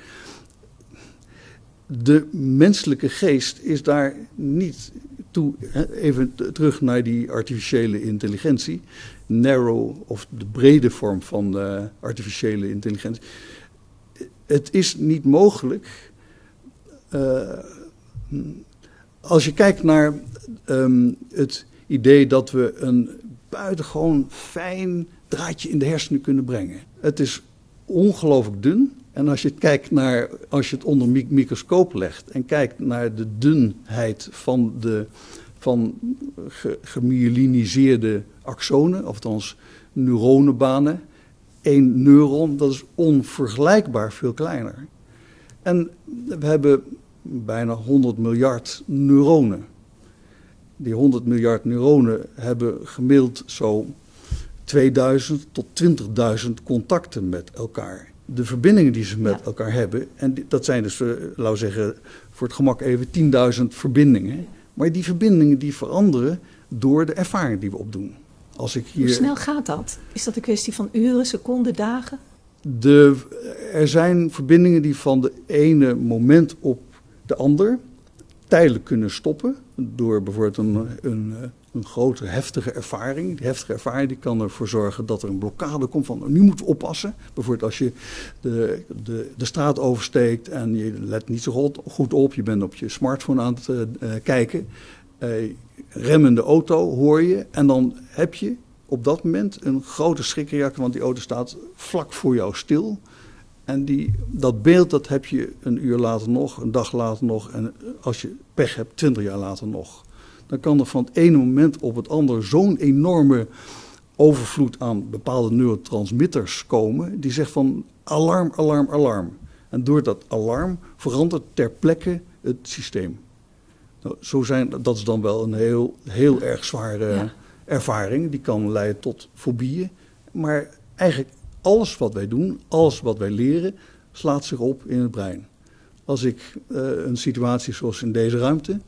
de menselijke geest is daar niet toe. Even terug naar die artificiële intelligentie. Narrow of de brede vorm van de artificiële intelligentie. Het is niet mogelijk. Uh, als je kijkt naar um, het idee dat we een buitengewoon fijn draadje in de hersenen kunnen brengen. Het is ongelooflijk dun. En als je, kijkt naar, als je het onder microscoop legt en kijkt naar de dunheid van de van ge, gemyeliniseerde axonen, althans neuronenbanen. Eén neuron, dat is onvergelijkbaar veel kleiner. En we hebben bijna 100 miljard neuronen. Die 100 miljard neuronen hebben gemiddeld zo 2000 tot 20.000 contacten met elkaar de verbindingen die ze met elkaar hebben. En dat zijn dus, uh, laten we zeggen, voor het gemak even 10.000 verbindingen. Maar die verbindingen die veranderen door de ervaring die we opdoen. Als ik hier... Hoe snel gaat dat? Is dat een kwestie van uren, seconden, dagen? De, er zijn verbindingen die van de ene moment op de ander tijdelijk kunnen stoppen. Door bijvoorbeeld een, een, een grote, heftige ervaring. Die heftige ervaring die kan ervoor zorgen dat er een blokkade komt van nu moeten we oppassen. Bijvoorbeeld als je de, de, de straat oversteekt en je let niet zo goed op, je bent op je smartphone aan het uh, kijken. Uh, remmende auto hoor je en dan heb je op dat moment een grote schrikreactie, want die auto staat vlak voor jou stil. En die, dat beeld dat heb je een uur later nog, een dag later nog en als je pech hebt, twintig jaar later nog dan kan er van het ene moment op het andere zo'n enorme overvloed aan bepaalde neurotransmitters komen, die zegt van alarm, alarm, alarm. En door dat alarm verandert ter plekke het systeem. Nou, zo zijn, dat is dan wel een heel, heel erg zware ja. ervaring, die kan leiden tot fobieën. Maar eigenlijk alles wat wij doen, alles wat wij leren, slaat zich op in het brein. Als ik uh, een situatie zoals in deze ruimte,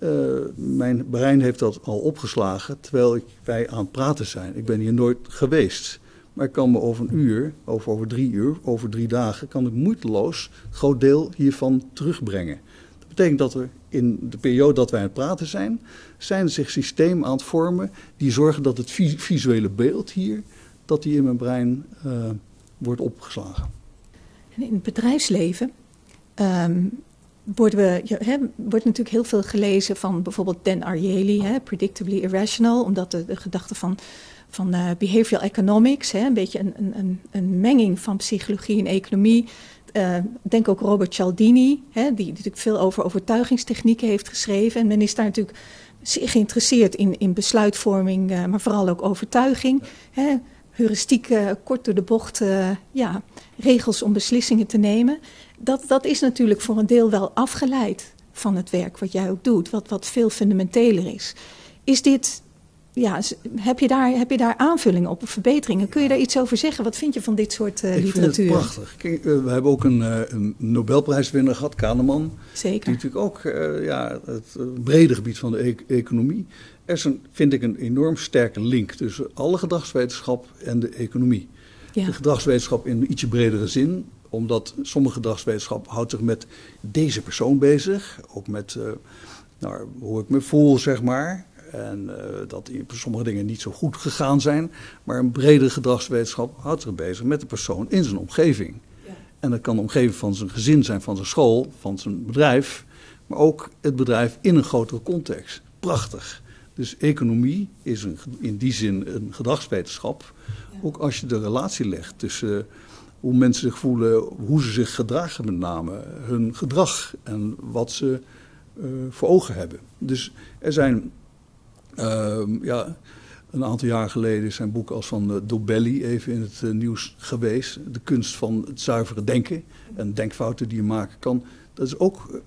uh, mijn brein heeft dat al opgeslagen terwijl ik, wij aan het praten zijn. Ik ben hier nooit geweest. Maar ik kan me over een uur, of over drie uur, over drie dagen, kan ik moeiteloos een groot deel hiervan terugbrengen. Dat betekent dat er in de periode dat wij aan het praten zijn, zijn zich systemen aan het vormen die zorgen dat het visuele beeld hier, dat die in mijn brein uh, wordt opgeslagen. En in het bedrijfsleven um, worden we, ja, wordt natuurlijk heel veel gelezen van bijvoorbeeld Dan Ariely, Predictably Irrational, omdat de, gedachte van, van uh, behavioral economics, een beetje een, een, een menging van psychologie en economie. Uh, denk ook Robert Cialdini, die, die natuurlijk veel over overtuigingstechnieken heeft geschreven. En men is daar natuurlijk zeer geïnteresseerd in, in besluitvorming, uh, maar vooral ook overtuiging. Hè, heuristiek, kort door de bocht, ja, regels om beslissingen te nemen dat, dat is natuurlijk voor een deel wel afgeleid van het werk wat jij ook doet, wat, wat veel fundamenteler is. Is dit ja, heb, je daar, heb je daar aanvullingen op, of verbeteringen? Kun je daar iets over zeggen? Wat vind je van dit soort uh, ik literatuur? Vind het prachtig. Kijk, we hebben ook een, een, Nobelprijswinnaar gehad, Kahneman. Zeker. Die natuurlijk ook ja, het brede gebied van de e economie. Er is een, vind ik een enorm sterke link tussen alle gedragswetenschap en de economie. Ja. De gedragswetenschap in een ietsje bredere zin, omdat sommige gedragswetenschap houdt zich met deze persoon bezig. Ook met uh, nou, hoe ik me voel, zeg maar. En uh, dat sommige dingen niet zo goed gegaan zijn. Maar een bredere gedragswetenschap houdt zich bezig met de persoon in zijn omgeving. Ja. En dat kan de omgeving van zijn gezin zijn, van zijn school, van zijn bedrijf. Maar ook het bedrijf in een grotere context. Prachtig. Dus economie is een, in die zin een gedragswetenschap. Ook als je de relatie legt tussen hoe mensen zich voelen, hoe ze zich gedragen met name, hun gedrag en wat ze uh, voor ogen hebben. Dus er zijn, uh, ja, een aantal jaar geleden zijn boeken als van uh, Dobelli even in het uh, nieuws geweest. De kunst van het zuivere denken en denkfouten die je maken kan. Dat is ook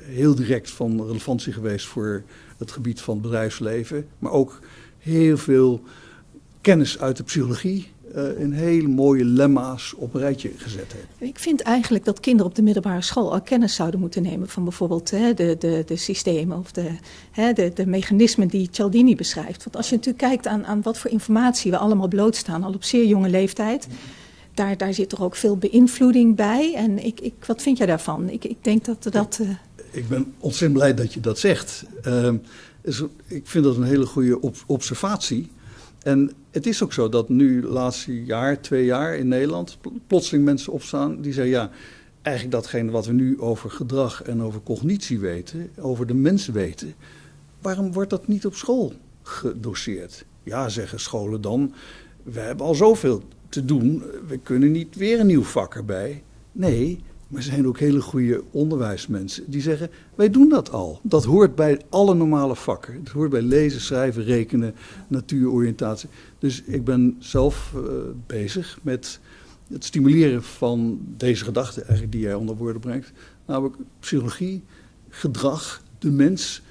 heel direct van relevantie geweest voor het gebied van bedrijfsleven. Maar ook heel veel kennis uit de psychologie uh, in hele mooie lemma's op een rijtje gezet heeft. Ik vind eigenlijk dat kinderen op de middelbare school al kennis zouden moeten nemen van bijvoorbeeld hè, de, de, de systemen of de, hè, de, de mechanismen die Cialdini beschrijft. Want als je natuurlijk kijkt aan, aan wat voor informatie we allemaal blootstaan, al op zeer jonge leeftijd. Daar, daar zit er ook veel beïnvloeding bij. En ik, ik, wat vind jij daarvan? Ik, ik denk dat dat. Uh... Ik ben ontzettend blij dat je dat zegt. Uh, is, ik vind dat een hele goede observatie. En het is ook zo dat nu, laatste jaar, twee jaar in Nederland, plotseling mensen opstaan die zeggen: ja, eigenlijk datgene wat we nu over gedrag en over cognitie weten, over de mens weten, waarom wordt dat niet op school gedoseerd? Ja, zeggen scholen dan, we hebben al zoveel te doen, we kunnen niet weer een nieuw vak erbij. Nee, maar er zijn ook hele goede onderwijsmensen die zeggen: wij doen dat al. Dat hoort bij alle normale vakken. Het hoort bij lezen, schrijven, rekenen, natuuroriëntatie. Dus ik ben zelf uh, bezig met het stimuleren van deze gedachten, eigenlijk die jij onder woorden brengt. Namelijk psychologie, gedrag, de mens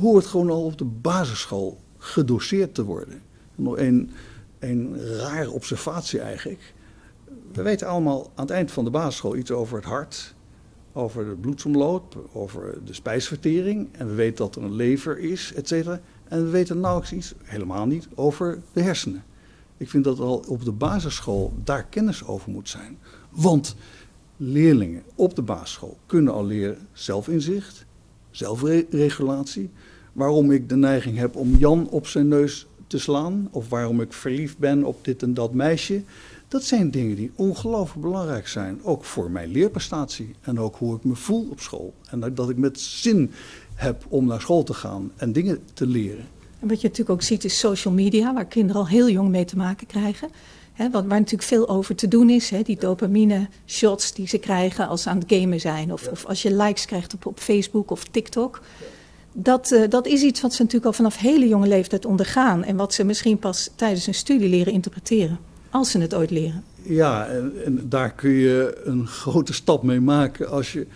hoort gewoon al op de basisschool gedoseerd te worden. Nog een, een rare observatie eigenlijk we weten allemaal aan het eind van de basisschool iets over het hart, over de bloedsomloop, over de spijsvertering. En we weten dat er een lever is, et cetera. En we weten nauwelijks iets, helemaal niet, over de hersenen. Ik vind dat al op de basisschool daar kennis over moet zijn. Want leerlingen op de basisschool kunnen al leren zelfinzicht, zelfregulatie. Waarom ik de neiging heb om Jan op zijn neus te slaan, of waarom ik verliefd ben op dit en dat meisje. Dat zijn dingen die ongelooflijk belangrijk zijn. Ook voor mijn leerprestatie en ook hoe ik me voel op school. En dat ik met zin heb om naar school te gaan en dingen te leren. En wat je natuurlijk ook ziet is social media, waar kinderen al heel jong mee te maken krijgen. He, waar natuurlijk veel over te doen is. He, die dopamine shots die ze krijgen als ze aan het gamen zijn. Of, of als je likes krijgt op, op Facebook of TikTok. Dat, uh, dat is iets wat ze natuurlijk al vanaf hele jonge leeftijd ondergaan. En wat ze misschien pas tijdens hun studie leren interpreteren. Als ze het ooit leren. Ja, en, en daar kun je een grote stap mee maken als je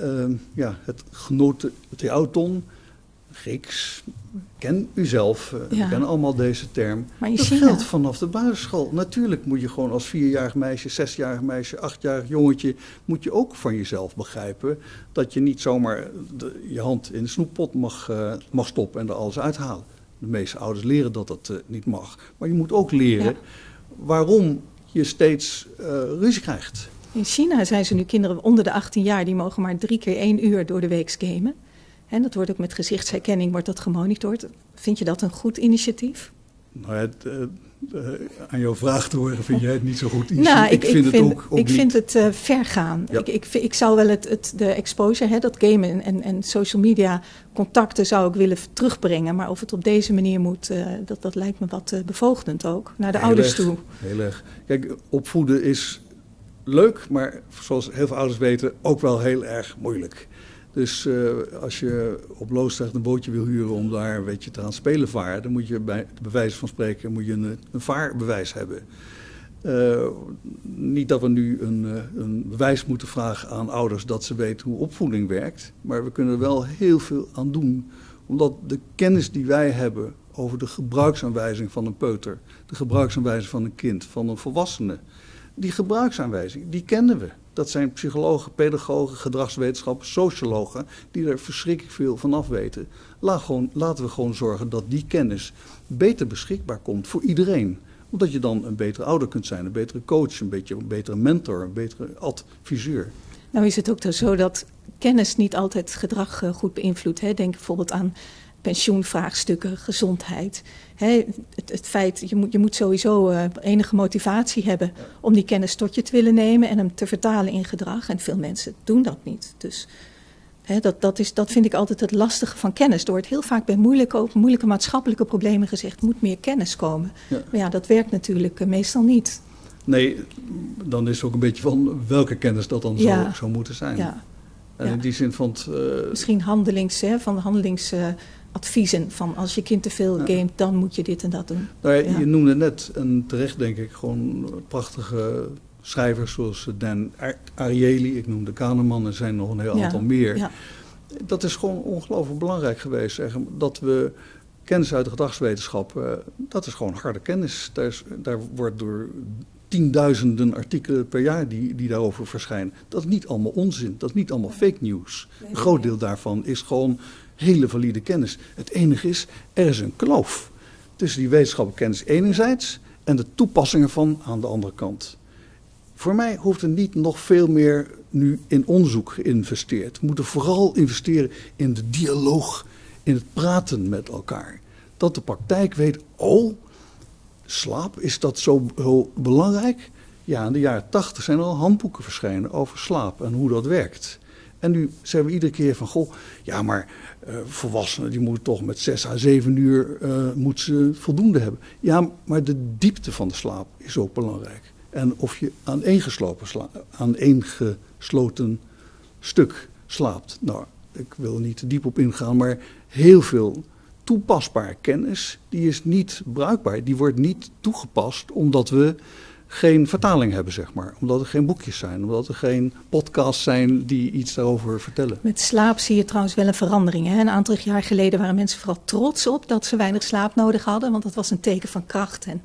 uh, ja, het genoten theauton, Grieks, ken u zelf, uh, ja. we kennen allemaal deze term. Maar dat China... geldt vanaf de basisschool. Natuurlijk moet je gewoon als vierjarig meisje, zesjarig meisje, achtjarig jongetje, moet je ook van jezelf begrijpen dat je niet zomaar de, je hand in de snoeppot mag, uh, mag stoppen en er alles uithalen. De meeste ouders leren dat dat uh, niet mag. Maar je moet ook leren ja waarom je steeds uh, ruzie krijgt. In China zijn ze nu kinderen onder de 18 jaar, die mogen maar drie keer één uur door de week gamen. En dat wordt ook met gezichtsherkenning wordt dat gemonitord. Vind je dat een goed initiatief? Nou, het, uh, uh, aan jouw vraag te horen vind jij het niet zo goed. Nou, ik, ik, vind, ik vind, het ook, ook Ik niet. vind het uh, ver gaan. Ja. Ik, ik, ik, zou wel het, het, de exposure, hè, dat gamen en, en social media contacten zou ik willen terugbrengen. Maar of het op deze manier moet, uh, dat, dat lijkt me wat bevoogdend ook. Naar de heel ouders erg, toe. Heel erg. Kijk, opvoeden is leuk, maar zoals heel veel ouders weten, ook wel heel erg moeilijk. Dus uh, als je op Loosdrecht een bootje wil huren om daar een beetje te gaan spelen varen, dan moet je bij bewijs van spreken moet je een, een vaarbewijs hebben. Uh, niet dat we nu een, een, bewijs moeten vragen aan ouders dat ze weten hoe opvoeding werkt, maar we kunnen er wel heel veel aan doen. Omdat de kennis die wij hebben over de gebruiksaanwijzing van een peuter, de gebruiksaanwijzing van een kind, van een volwassene. Die gebruiksaanwijzing, die kennen we. Dat zijn psychologen, pedagogen, gedragswetenschappers, sociologen die er verschrikkelijk veel van af weten. Laat gewoon, laten we gewoon zorgen dat die kennis beter beschikbaar komt voor iedereen. Omdat je dan een betere ouder kunt zijn, een betere coach, een, beetje, een betere mentor, een betere adviseur. Nou is het ook zo dat kennis niet altijd gedrag eh, goed beïnvloedt. Denk bijvoorbeeld aan pensioenvraagstukken, gezondheid. Het, het, feit, je moet, je moet sowieso uh, enige motivatie hebben om die kennis tot je te willen nemen en hem te vertalen in gedrag. En veel mensen doen dat niet. Dus dat, dat, is, dat vind ik altijd het lastige van kennis. Er wordt heel vaak bij moeilijke, moeilijke maatschappelijke problemen gezegd, moet meer kennis komen. Ja. Maar ja, dat werkt natuurlijk uh, meestal niet. Nee, dan is het ook een beetje van welke kennis dat dan ja. zou, zou moeten zijn. Ja. En in die zin van het, uh, Misschien handelings, hè, van handelingsadviezen. van als je kind te veel gamet, dan moet je dit en dat doen. Nou ja, Je noemde net, en terecht denk ik, gewoon prachtige schrijvers zoals Dan Ariely. Ik noemde Kahneman, er zijn nog een heel aantal meer. Dat is gewoon ongelooflijk belangrijk geweest. Zeg, dat we kennis uit de gedragswetenschap, uh, dat is gewoon harde kennis. Daar, is, daar wordt door tienduizenden artikelen per jaar die, die daarover verschijnen. Dat is niet allemaal onzin, dat is niet allemaal fake news. Een groot deel daarvan is gewoon hele valide kennis. Het enige is, er is een kloof tussen die wetenschappelijke kennis enerzijds en de toepassingen van aan de andere kant. Voor mij hoeft er niet nog veel meer nu in onderzoek geïnvesteerd. We moeten vooral investeren in de dialoog, in het praten met elkaar. Dat de praktijk weet, oh, slaap, is dat zo heel belangrijk? Ja, in de jaren tachtig zijn er al handboeken verschenen over slaap en hoe dat werkt. En nu zeggen we iedere keer van, goh, ja, maar uh, volwassenen die moeten toch met zes à zeven uur uh, ze voldoende hebben. Ja, maar de diepte van de slaap is ook belangrijk. En of je aan één, aan één gesloten stuk slaapt. Nou, ik wil er niet te diep op ingaan, maar heel veel toepasbare kennis, die is niet bruikbaar. Die wordt niet toegepast omdat we geen vertaling hebben, zeg maar. Omdat er geen boekjes zijn, omdat er geen podcasts zijn die iets daarover vertellen. Met slaap zie je trouwens wel een verandering. Hè? Een aantal jaar geleden waren mensen vooral trots op dat ze weinig slaap nodig hadden, want dat was een teken van kracht en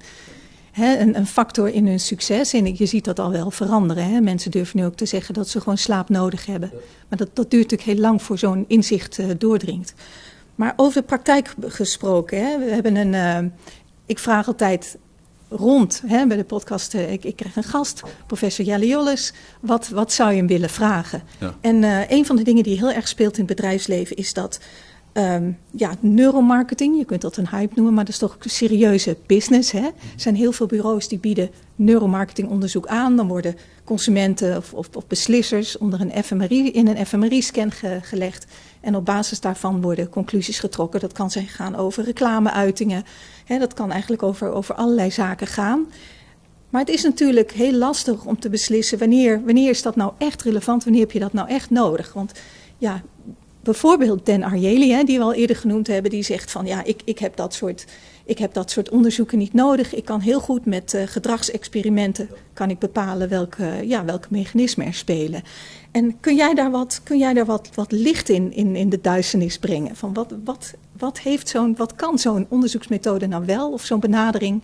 een, een, factor in hun succes. En je ziet dat al wel veranderen. Hè? Mensen durven nu ook te zeggen dat ze gewoon slaap nodig hebben. Maar dat, dat duurt natuurlijk heel lang voor zo'n inzicht uh, doordringt. Maar over de praktijk gesproken, hè, we hebben een. Uh, ik vraag altijd rond hè, bij de podcast. Uh, ik, ik krijg een gast, professor Jelle Jolles. Wat, wat zou je hem willen vragen? Ja. En uh, een van de dingen die heel erg speelt in het bedrijfsleven is dat. Um, ja, neuromarketing, je kunt dat een hype noemen, maar dat is toch een serieuze business. Hè? Er zijn heel veel bureaus die bieden neuromarketingonderzoek aan. Dan worden consumenten of, of, of beslissers onder een FMRI, in een fMRI-scan ge, gelegd. En op basis daarvan worden conclusies getrokken. Dat kan zijn gaan over reclameuitingen. Dat kan eigenlijk over, over allerlei zaken gaan. Maar het is natuurlijk heel lastig om te beslissen wanneer, wanneer is dat nou echt relevant, wanneer heb je dat nou echt nodig. Want ja, bijvoorbeeld Dan Ariely, hè, die we al eerder genoemd hebben, die zegt van ja, ik, ik, heb dat soort, ik heb dat soort onderzoeken niet nodig. Ik kan heel goed met uh, gedragsexperimenten kan ik bepalen welke, ja, welke mechanismen er spelen. En kun jij daar wat, kun jij daar wat, wat licht in, in, in de duisternis brengen? Van wat, wat, wat, heeft zo'n, wat kan zo'n onderzoeksmethode nou wel of zo'n benadering?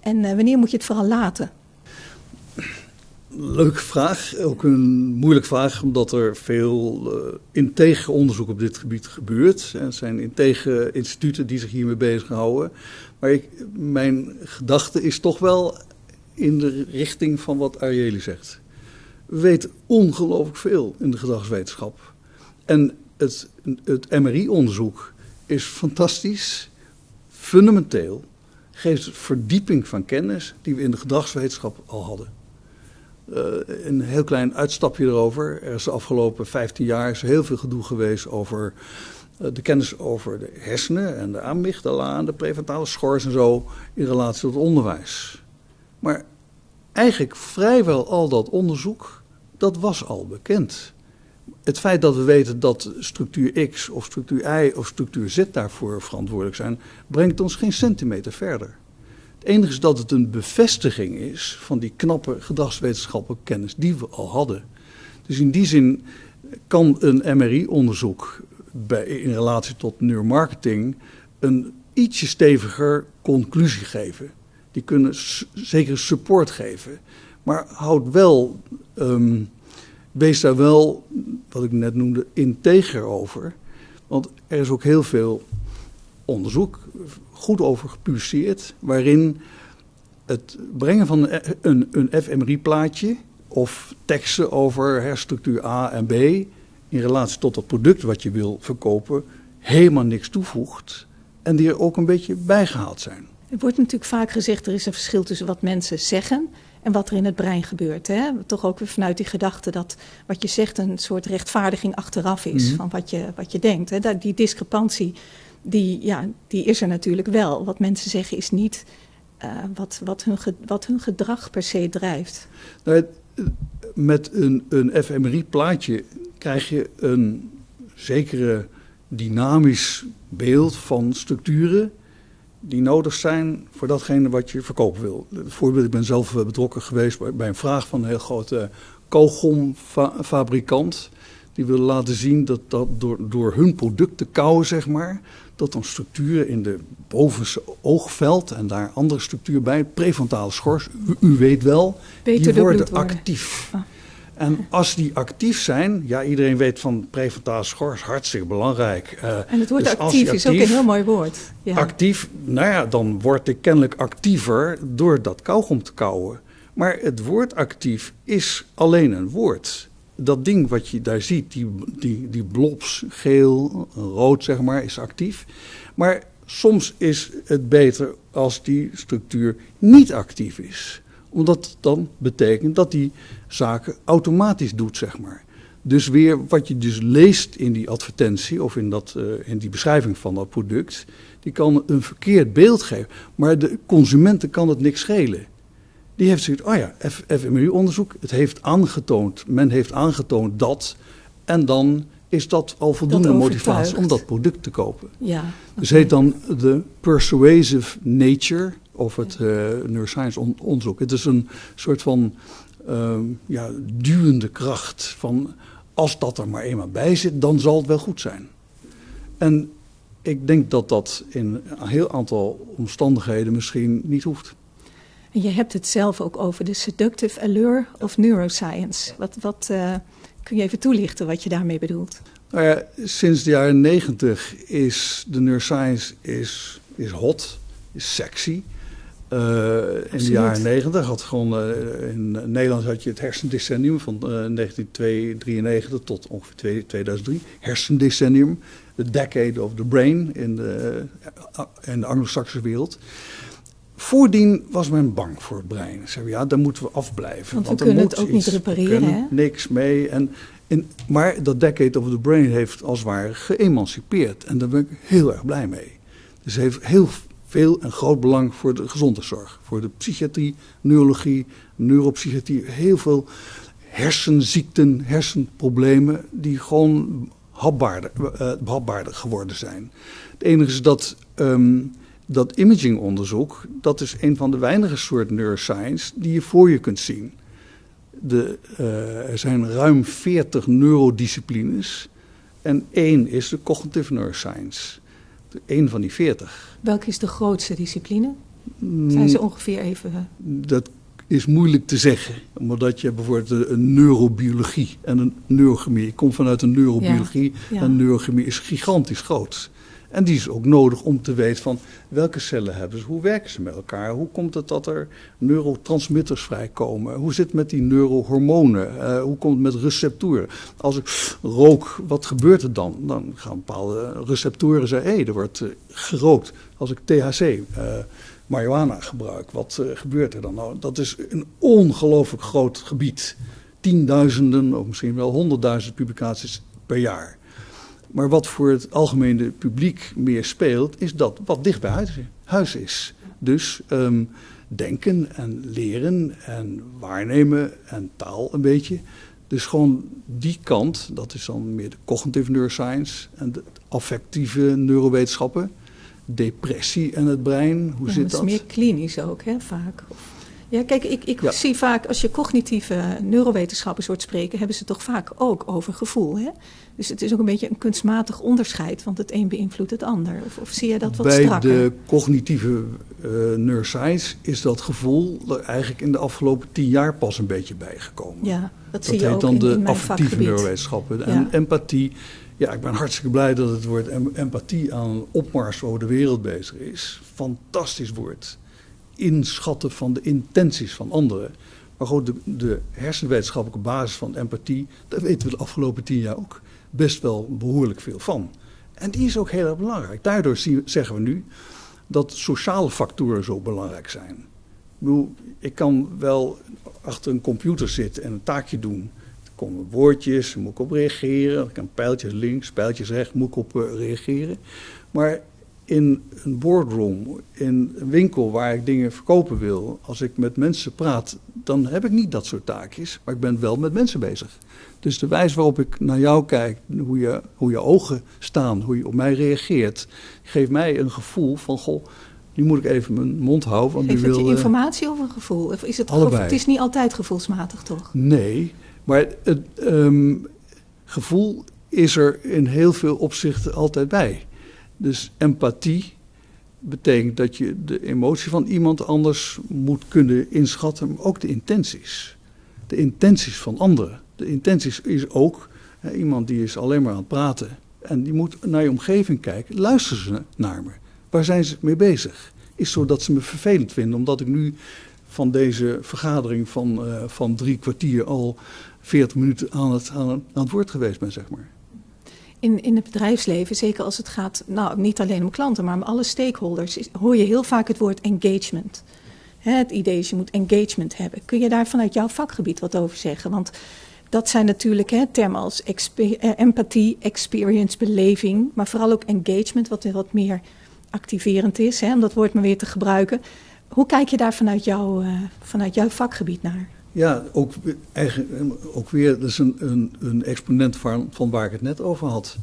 En uh, wanneer moet je het vooral laten? Leuke vraag, ook een moeilijke vraag, omdat er veel uh, integer onderzoek op dit gebied gebeurt. Er zijn integer instituten die zich hiermee bezighouden. Maar ik, mijn gedachte is toch wel in de richting van wat Ariely zegt. We weten ongelooflijk veel in de gedragswetenschap. En het, het MRI-onderzoek is fantastisch, fundamenteel, geeft verdieping van kennis die we in de gedragswetenschap al hadden. Uh, een heel klein uitstapje erover. Er is de afgelopen 15 jaar heel veel gedoe geweest over uh, de kennis over de hersenen en de amygdala en de prefrontale schors en zo in relatie tot onderwijs. Maar eigenlijk vrijwel al dat onderzoek, dat was al bekend. Het feit dat we weten dat structuur X of structuur Y of structuur Z daarvoor verantwoordelijk zijn, brengt ons geen centimeter verder. Het enige is dat het een bevestiging is van die knappe gedragswetenschappelijke kennis die we al hadden. Dus in die zin kan een MRI-onderzoek in relatie tot neuromarketing een ietsje steviger conclusie geven. Die kunnen zeker support geven. Maar houd wel, um, wees daar wel, wat ik net noemde, integer over. Want er is ook heel veel onderzoek, goed over gepubliceerd, waarin het brengen van een, een fMRI-plaatje of teksten over herstructuur A en B in relatie tot het product wat je wil verkopen helemaal niks toevoegt en die er ook een beetje bijgehaald zijn. Er wordt natuurlijk vaak gezegd er is een verschil tussen wat mensen zeggen en wat er in het brein gebeurt. Hè? Toch ook weer vanuit die gedachte dat wat je zegt een soort rechtvaardiging achteraf is mhm. van wat je, wat je denkt. Hè? Die discrepantie, die, ja, die is er natuurlijk wel. Wat mensen zeggen is niet uh, wat, wat, hun, wat hun gedrag per se drijft. Nou, met een, een fMRI-plaatje krijg je een zekere dynamisch beeld van structuren die nodig zijn voor datgene wat je verkopen wil. Voorbeeld, ik ben zelf eh, betrokken geweest bij een vraag van een heel grote kogelfabrikant. Die willen laten zien dat, dat door, door hun product te kouwen, zeg maar, dat dan structuren in de bovenste oogveld en daar andere structuur bij, prefrontale schors, u, weet wel, die worden actief. Ah. En als die actief zijn, ja, iedereen weet van prefrontale schors, hartstikke belangrijk. Uh, en het woord dus actief, is ook een heel mooi woord. Ja. Actief, nou ja, dan word ik kennelijk actiever door dat kauwgom te kauwen. Maar het woord actief is alleen een woord. Dat ding wat je daar ziet, die, die, die blobs, geel, rood zeg maar, is actief. Maar soms is het beter als die structuur niet actief is omdat dan betekent dat die zaken automatisch doet, zeg maar. Dus weer wat je dus leest in die advertentie of in, dat, uh, in die beschrijving van dat product, die kan een verkeerd beeld geven. Maar de consumenten kan het niks schelen. Die heeft zoiets, oh ja, FMU-onderzoek, het heeft aangetoond, men heeft aangetoond dat. En dan is dat al voldoende motivatie om dat product te kopen. Ja, okay. Dus heet dan de persuasive nature of het uh, neuroscience onderzoek. Het is een soort van uh, ja, duwende kracht van als dat er maar eenmaal bij zit, dan zal het wel goed zijn. En ik denk dat dat in een heel aantal omstandigheden misschien niet hoeft. En je hebt het zelf ook over de seductive allure of neuroscience. Wat, wat uh, kun je even toelichten wat je daarmee bedoelt? Nou ja, sinds de jaren negentig is de neuroscience is, is hot, is sexy. Uh, in de jaren negentig had gewoon uh, in Nederland had je het hersendecennium van uh, 1993 tot ongeveer 2003. Hersendecennium, the decade of the brain in de, in de Anglo-Saxische wereld. Voordien was men bang voor het brein. Ze ja, daar moeten we afblijven. Want, want we kunnen het ook niet repareren. hè? niks mee. En in, maar dat decade of the brain heeft als het ware geëmancipeerd. En daar ben ik heel erg blij mee. Dus heeft heel veel en groot belang voor de gezondheidszorg. Voor de psychiatrie, neurologie, neuropsychiatrie. Heel veel hersenziekten, hersenproblemen die gewoon hapbaarder, hapbaarder geworden zijn. Het enige is dat um, dat imagingonderzoek, dat is een van de weinige soorten neuroscience die je voor je kunt zien. De, uh, er zijn ruim 40 neurodisciplines en één is de cognitive neuroscience. Eén van die 40. Welke is de grootste discipline? Zijn ze mm. ongeveer even. Dat is moeilijk te zeggen, omdat je bijvoorbeeld een neurobiologie en een neurochemie. Ik kom vanuit een neurobiologie en neurochemie is gigantisch groot. En die is ook nodig om te weten van welke cellen hebben ze, hoe werken ze met elkaar, hoe komt het dat er neurotransmitters vrijkomen, hoe zit het met die neurohormonen, uh, hoe komt het met receptoren. Als ik rook, wat gebeurt er dan? Dan gaan bepaalde receptoren zeggen, hé, hey, er wordt uh, gerookt. Als ik THC, uh, eh, marihuana gebruik, wat gebeurt er dan? Nou, dat is een ongelooflijk groot gebied. Tienduizenden of misschien wel honderdduizend publicaties per jaar. Maar wat voor het algemene publiek meer speelt, is dat wat dicht bij huis, is. Dus um, denken en leren en waarnemen en taal een beetje. Dus gewoon die kant, dat is dan meer de cognitive neuroscience en de affectieve neurowetenschappen. Depressie en het brein, hoe zit dat? Dat is meer klinisch ook, hè, vaak. Ja, kijk, ik, ik zie vaak als je cognitieve neurowetenschappers hoort spreken, hebben ze toch vaak ook over gevoel. Hè? Dus het is ook een beetje een kunstmatig onderscheid, want het een beïnvloedt het ander. Of, of zie je dat wat Bij strakker? Bij de cognitieve uh, neuroscience is dat gevoel er eigenlijk in de afgelopen tien jaar pas een beetje bijgekomen. Ja, dat, dat zie je heet ook dan in, de in affectieve vakgebied. neurowetenschappen. En Ja. empathie, ja, ik ben hartstikke blij dat het woord em- empathie aan opmars over de wereld bezig is. Fantastisch woord. Inschatten van de intenties van anderen. Maar goed, de, hersenwetenschappelijke basis van empathie, daar weten we de afgelopen tien jaar ook best wel behoorlijk veel van. En die is ook heel erg belangrijk. Daardoor zien, zeggen we nu dat sociale factoren zo belangrijk zijn. Ik, bedoel, ik kan wel achter een computer zitten en een taakje doen. Er komen woordjes, moet ik op reageren. Ik kan pijltjes links, pijltjes rechts, moet ik op uh, reageren. Maar in een boardroom, in een winkel waar ik dingen verkopen wil, als ik met mensen praat, dan heb ik niet dat soort taakjes. Maar ik ben wel met mensen bezig. Dus de wijze waarop ik naar jou kijk, hoe je, hoe je ogen staan, hoe je op mij reageert, geeft mij een gevoel van, goh, nu moet ik even mijn mond houden. Want Geeft het wil, je informatie of een gevoel? Of is het, allebei. het is niet altijd gevoelsmatig, toch? Nee, maar het um, gevoel is er in heel veel opzichten altijd bij. Dus empathie betekent dat je de emotie van iemand anders moet kunnen inschatten, maar ook de intenties. De intenties van anderen. De intenties is ook hè, iemand die is alleen maar aan het praten en die moet naar je omgeving kijken. Luisteren ze naar me? Waar zijn ze mee bezig? Is zo dat ze me vervelend vinden omdat ik nu van deze vergadering van, uh, van drie kwartier al 40 minuten aan het, aan, aan het woord geweest ben, zeg maar. In, in het bedrijfsleven, zeker als het gaat, nou niet alleen om klanten, maar om alle stakeholders, hoor je heel vaak het woord engagement. Hè, het idee is je moet engagement hebben. Kun je daar vanuit jouw vakgebied wat over zeggen? Want dat zijn natuurlijk hè, termen als expe empathie, experience, beleving, maar vooral ook engagement, wat wat meer activerend is, hè, om dat woord maar weer te gebruiken. Hoe kijk je daar vanuit, jou, uh, vanuit jouw vakgebied naar? Ja, ook, eigenlijk, ook weer, dat is een, een, een exponent van, van waar ik het net over had.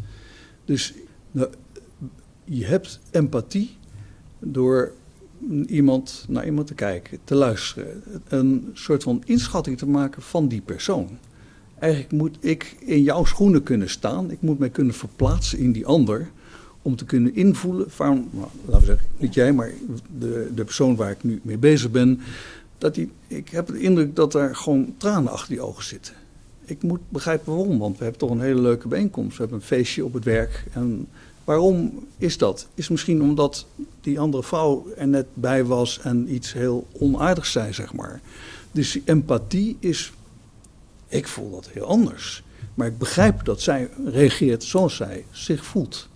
Dus nou, je hebt empathie door iemand, naar iemand te kijken, te luisteren. Een soort van inschatting te maken van die persoon. Eigenlijk moet ik in jouw schoenen kunnen staan. Ik moet mij kunnen verplaatsen in die ander. Om te kunnen invoelen van, nou, laten we zeggen, niet jij, maar de, de persoon waar ik nu mee bezig ben dat ik heb de indruk dat er gewoon tranen achter die ogen zitten. Ik moet begrijpen waarom, want we hebben toch een hele leuke bijeenkomst. We hebben een feestje op het werk. En waarom is dat? Is misschien omdat die andere vrouw er net bij was en iets heel onaardigs zei, zeg maar. Dus empathie is, ik voel dat heel anders. Maar ik begrijp dat zij reageert zoals zij zich voelt.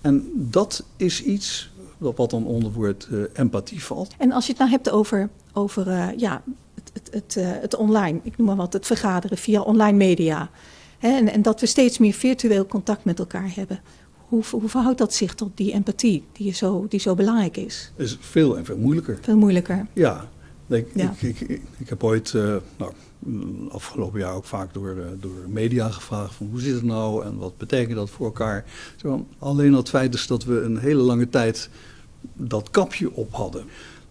En dat is iets wat dan onder woord uh, empathie valt. En als je het nou hebt over, over uh, ja, het, het, het, uh, het, online, ik noem maar wat, het vergaderen via online media. Hè, en, en, dat we steeds meer virtueel contact met elkaar hebben. Hoe, hoe verhoudt dat zich tot die empathie die zo, die zo belangrijk is? Het is veel en veel moeilijker. Veel moeilijker. Ja. Ik, ja. ik, ik, ik, heb ooit, nou, afgelopen jaar ook vaak door, door media gevraagd van hoe zit het nou en wat betekent dat voor elkaar. Zo, alleen al het feit is dat we een hele lange tijd dat kapje op hadden.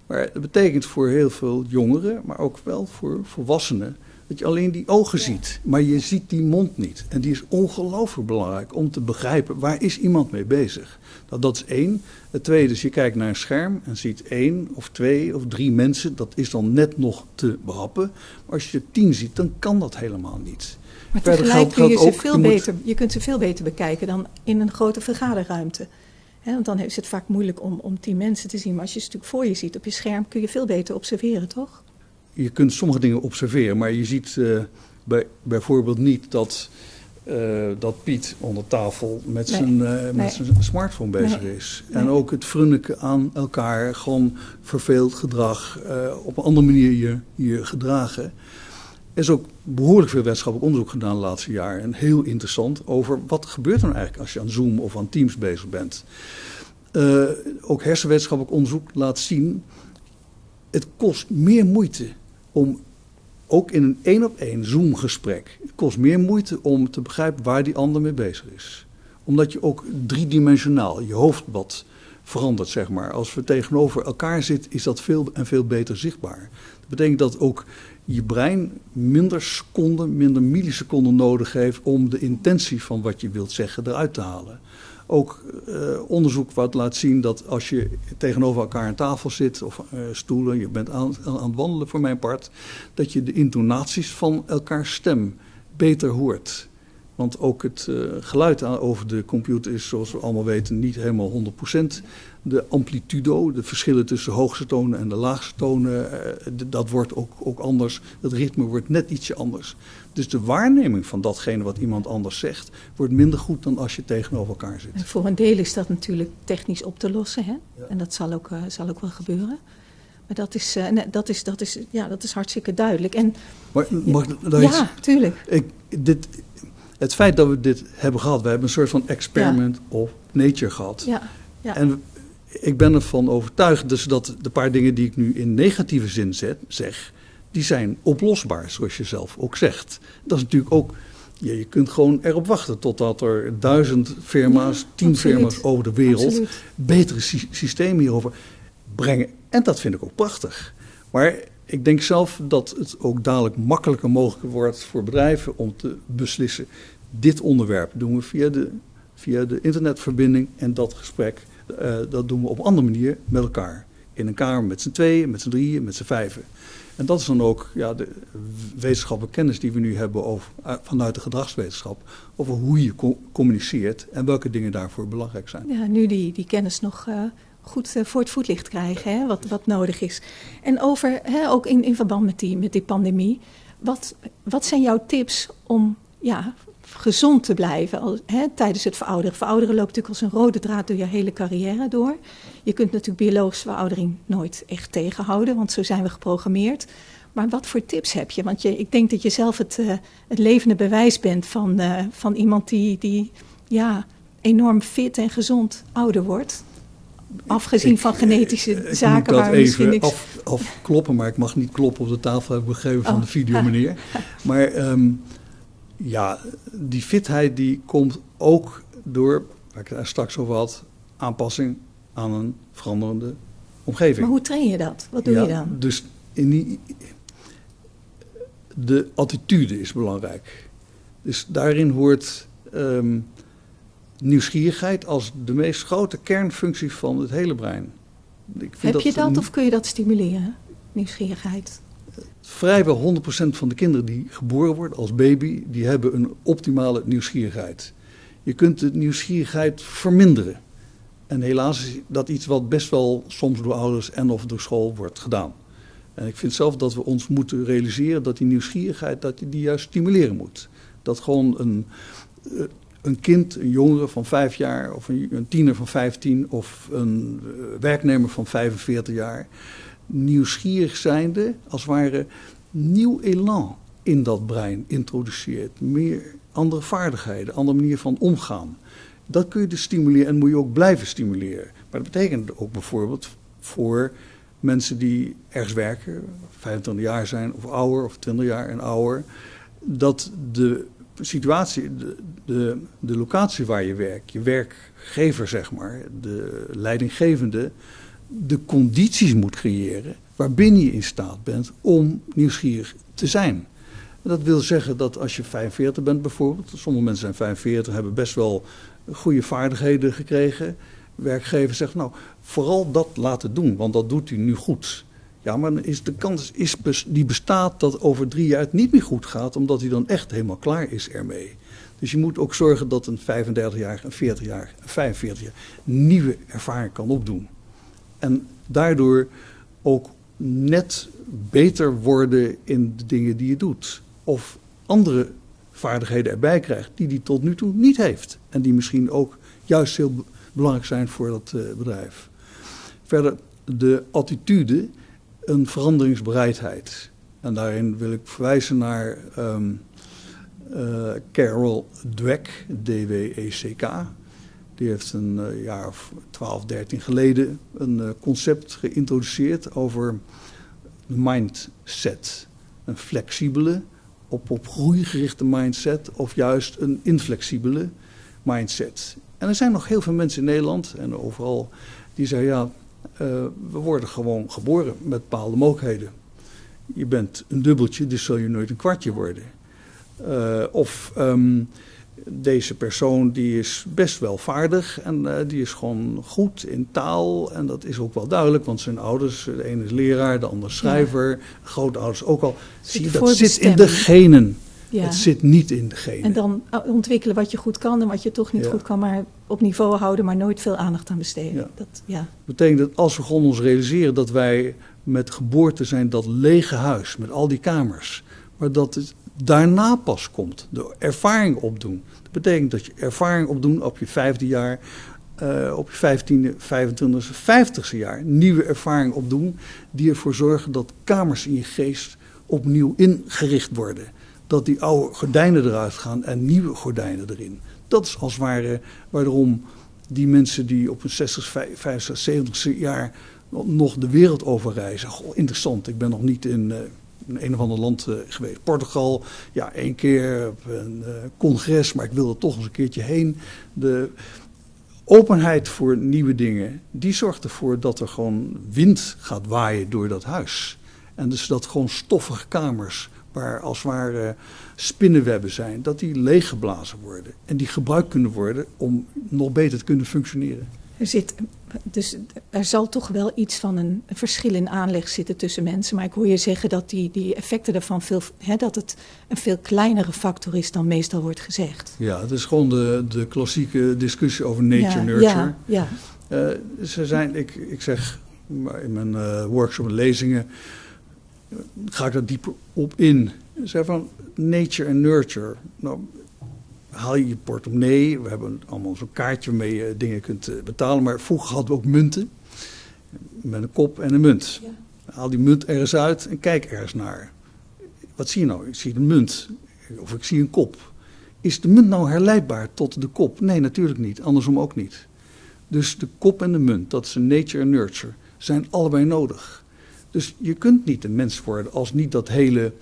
Maar het betekent voor heel veel jongeren, maar ook wel voor volwassenen, dat je alleen die ogen ziet, maar je ziet die mond niet. En die is ongelooflijk belangrijk om te begrijpen waar is iemand mee bezig. Nou, dat is één. Het tweede is je kijkt naar een scherm en ziet één of twee of drie mensen. Dat is dan net nog te behappen. Maar als je er tien ziet, dan kan dat helemaal niet. Maar tegelijk kun je, ze veel beter, je kunt ze veel beter bekijken dan in een grote vergaderruimte. He, want dan is het vaak moeilijk om, om tien mensen te zien. Maar als je ze natuurlijk voor je ziet op je scherm, kun je veel beter observeren, toch? Je kunt sommige dingen observeren, maar je ziet uh, bij, bijvoorbeeld niet dat, uh, dat Piet onder tafel met, nee, zijn, uh, nee. met zijn smartphone bezig nee, is. En ook het frunniken aan elkaar, gewoon verveeld gedrag, op een andere manier je, je gedragen. Er is ook behoorlijk veel wetenschappelijk onderzoek gedaan de laatste jaren. En heel interessant over wat gebeurt er nou eigenlijk als je aan Zoom of aan Teams bezig bent. Uh, ook hersenwetenschappelijk onderzoek laat zien. Het kost meer moeite om ook in een één op één Zoom gesprek. Het kost meer moeite om te begrijpen waar die ander mee bezig is. Omdat je ook driedimensionaal je hoofd wat verandert, zeg maar. Als we tegenover elkaar zitten, is dat veel en veel beter zichtbaar. Dat betekent dat ook je brein minder seconden, minder milliseconden nodig heeft om de intentie van wat je wilt zeggen eruit te halen. Ook uh, onderzoek wat laat zien dat als je tegenover elkaar aan tafel zit of uh, stoelen, je bent aan, aan het wandelen voor mijn part, dat je de intonaties van elkaars stem beter hoort. Want ook het uh, geluid over de computer is, zoals we allemaal weten, niet helemaal 100%. De amplitudo, de verschillen tussen hoogste tonen en de laagste tonen, uh, dat wordt ook, ook anders. Het ritme wordt net ietsje anders. Dus de waarneming van datgene wat iemand anders zegt, wordt minder goed dan als je tegenover elkaar zit. En voor een deel is dat natuurlijk technisch op te lossen. Hè? Ja. En dat zal ook, uh, zal ook wel gebeuren. Maar dat is, uh, nee, dat is, dat is, ja, dat is hartstikke duidelijk. En, maar, mag ja, iets? tuurlijk. Ik, dit, het feit dat we dit hebben gehad, we hebben een soort van experiment ja. of nature gehad. Ja, ja. En ik ben ervan overtuigd dus dat de paar dingen die ik nu in negatieve zin zet, zeg, die zijn oplosbaar, zoals je zelf ook zegt. Dat is natuurlijk ook, ja, je kunt gewoon erop wachten totdat er duizend firma's, ja, tien absoluut. firma's over de wereld Absoluut. betere sy systemen hierover brengen. En dat vind ik ook prachtig. Maar ik denk zelf dat het ook dadelijk makkelijker mogelijk wordt voor bedrijven om te beslissen. Dit onderwerp doen we via de, via de internetverbinding en dat gesprek, uh, dat doen we op een andere manier met elkaar. In een kamer met z'n tweeën, met z'n drieën, met z'n vijven. En dat is dan ook ja, de wetenschappelijke kennis die we nu hebben over, uh, vanuit de gedragswetenschap. Over hoe je co communiceert en welke dingen daarvoor belangrijk zijn. Ja, nu die, die kennis nog uh, goed voor het voetlicht krijgen, hè, wat, wat nodig is. En over, hè, ook in, in verband met die, met die pandemie. Wat, wat zijn jouw tips om ja, gezond te blijven hè, tijdens het verouderen? Verouderen loopt natuurlijk als een rode draad door je hele carrière door. Je kunt natuurlijk biologische veroudering nooit echt tegenhouden, want zo zijn we geprogrammeerd. Maar wat voor tips heb je? Want je, ik denk dat je zelf het, uh, het levende bewijs bent van, uh, van iemand die, die ja, enorm fit en gezond ouder wordt. Afgezien ik, van genetische ik zaken moet waar dat misschien even niks... af, afkloppen, maar ik mag niet kloppen op de tafel gegeven van Oh. de video meneer. [LAUGHS] Maar um, ja, die fitheid die komt ook door, waar ik daar straks over had, aanpassing aan een veranderende omgeving. Maar hoe train je dat? Wat doe ja, je dan? Dus in die, de attitude is belangrijk. Dus daarin hoort um, nieuwsgierigheid als de meest grote kernfunctie van het hele brein. Ik vind Heb je dat, dat of kun je dat stimuleren, nieuwsgierigheid? Vrijwel 100% van de kinderen die geboren worden als baby, die hebben een optimale nieuwsgierigheid. Je kunt de nieuwsgierigheid verminderen. En helaas is dat iets wat best wel soms door ouders en of door school wordt gedaan. En ik vind zelf dat we ons moeten realiseren dat die nieuwsgierigheid, dat je die juist stimuleren moet. Dat gewoon een, een kind, een jongere van vijf jaar, of een, tiener van vijftien, of een werknemer van 45 jaar, nieuwsgierig zijnde, als het ware nieuw elan in dat brein introduceert. Meer andere vaardigheden, andere manier van omgaan. Dat kun je dus stimuleren en moet je ook blijven stimuleren. Maar dat betekent ook bijvoorbeeld voor mensen die ergens werken, 25 jaar zijn of ouder, of 20 jaar en ouder, dat de situatie, de, de, de locatie waar je werkt, je werkgever zeg maar, de leidinggevende, de condities moet creëren waarbinnen je in staat bent om nieuwsgierig te zijn. Dat wil zeggen dat als je 45 bent bijvoorbeeld, sommige mensen zijn 45, hebben best wel goede vaardigheden gekregen. Werkgever zegt, nou, vooral dat laten doen, want dat doet u nu goed. Ja, maar is de kans is, die bestaat dat over drie jaar het niet meer goed gaat, omdat hij dan echt helemaal klaar is ermee. Dus je moet ook zorgen dat een 35-jarige, een 40-jarige, een 45-jarige nieuwe ervaring kan opdoen. En daardoor ook net beter worden in de dingen die je doet. Of andere vaardigheden erbij krijgt die hij tot nu toe niet heeft. En die misschien ook juist heel belangrijk zijn voor dat uh, bedrijf. Verder de attitude, een veranderingsbereidheid. En daarin wil ik verwijzen naar um, uh, Carol Dweck, D-W-E-C-K. Die heeft een uh, jaar of 12, 13 geleden een uh, concept geïntroduceerd over mindset. Een flexibele, op, op groei gerichte mindset of juist een inflexibele mindset. En er zijn nog heel veel mensen in Nederland en overal Die zei ja, we worden gewoon geboren met bepaalde mogelijkheden. Je bent een dubbeltje, dus zul je nooit een kwartje worden. of ehm, deze persoon die is best wel vaardig en uh, die is gewoon goed in taal. En dat is ook wel duidelijk, want zijn ouders, de ene is leraar, de ander schrijver, ja. grootouders ook al. Zie je, dat zit in de genen. Ja. Het zit niet in de genen. En dan ontwikkelen wat je goed kan en wat je toch niet goed kan, maar op niveau houden, maar nooit veel aandacht aan besteden. Dat ja. betekent dat als we gewoon ons realiseren dat wij met geboorte zijn dat lege huis, met al die kamers, maar dat het daarna pas komt, de ervaring opdoen. Dat betekent dat je ervaring opdoen op je vijfde jaar, uh, op je vijftiende, 25e, 50 jaar. Nieuwe ervaring opdoen die ervoor zorgen dat kamers in je geest opnieuw ingericht worden. Dat die oude gordijnen eruit gaan en nieuwe gordijnen erin. Dat is als ware waarom die mensen die op hun 60, 50, 70 jaar nog de wereld over reizen. Goh, interessant. Ik ben nog niet in, uh, in een of ander land uh, geweest. Portugal, ja, één keer op een uh, congres, maar ik wil er toch eens een keertje heen. De openheid voor nieuwe dingen, die zorgt ervoor dat er gewoon wind gaat waaien door dat huis. En dus dat gewoon stoffige kamers, waar als het ware spinnenwebben zijn, dat die leeggeblazen worden. En die gebruikt kunnen worden om nog beter te kunnen functioneren. Er zit, dus er zal toch wel iets van een, verschil in aanleg zitten tussen mensen. Maar ik hoor je zeggen dat die, die effecten daarvan veel, hè, dat het een veel kleinere factor is dan meestal wordt gezegd. Ja, het is gewoon de, de klassieke discussie over nature-nurture. Ja, ja, ja. Uh, ze zijn, ik, ik zeg in mijn uh, workshop en lezingen, ga ik daar dieper op in. Zeg van nature en nurture. Nou, haal je je portemonnee. We hebben allemaal zo'n kaartje waarmee je dingen kunt eh, betalen. Maar vroeger hadden we ook munten. Met een kop en een munt. Ja. Haal die munt ergens uit en kijk ergens naar. Wat zie je nou? Ik zie een munt. Of ik zie een kop. Is de munt nou herleidbaar tot de kop? Nee, natuurlijk niet. Andersom ook niet. Dus de kop en de munt, dat is een nature en nurture, zijn allebei nodig. Dus je kunt niet een mens worden als niet dat hele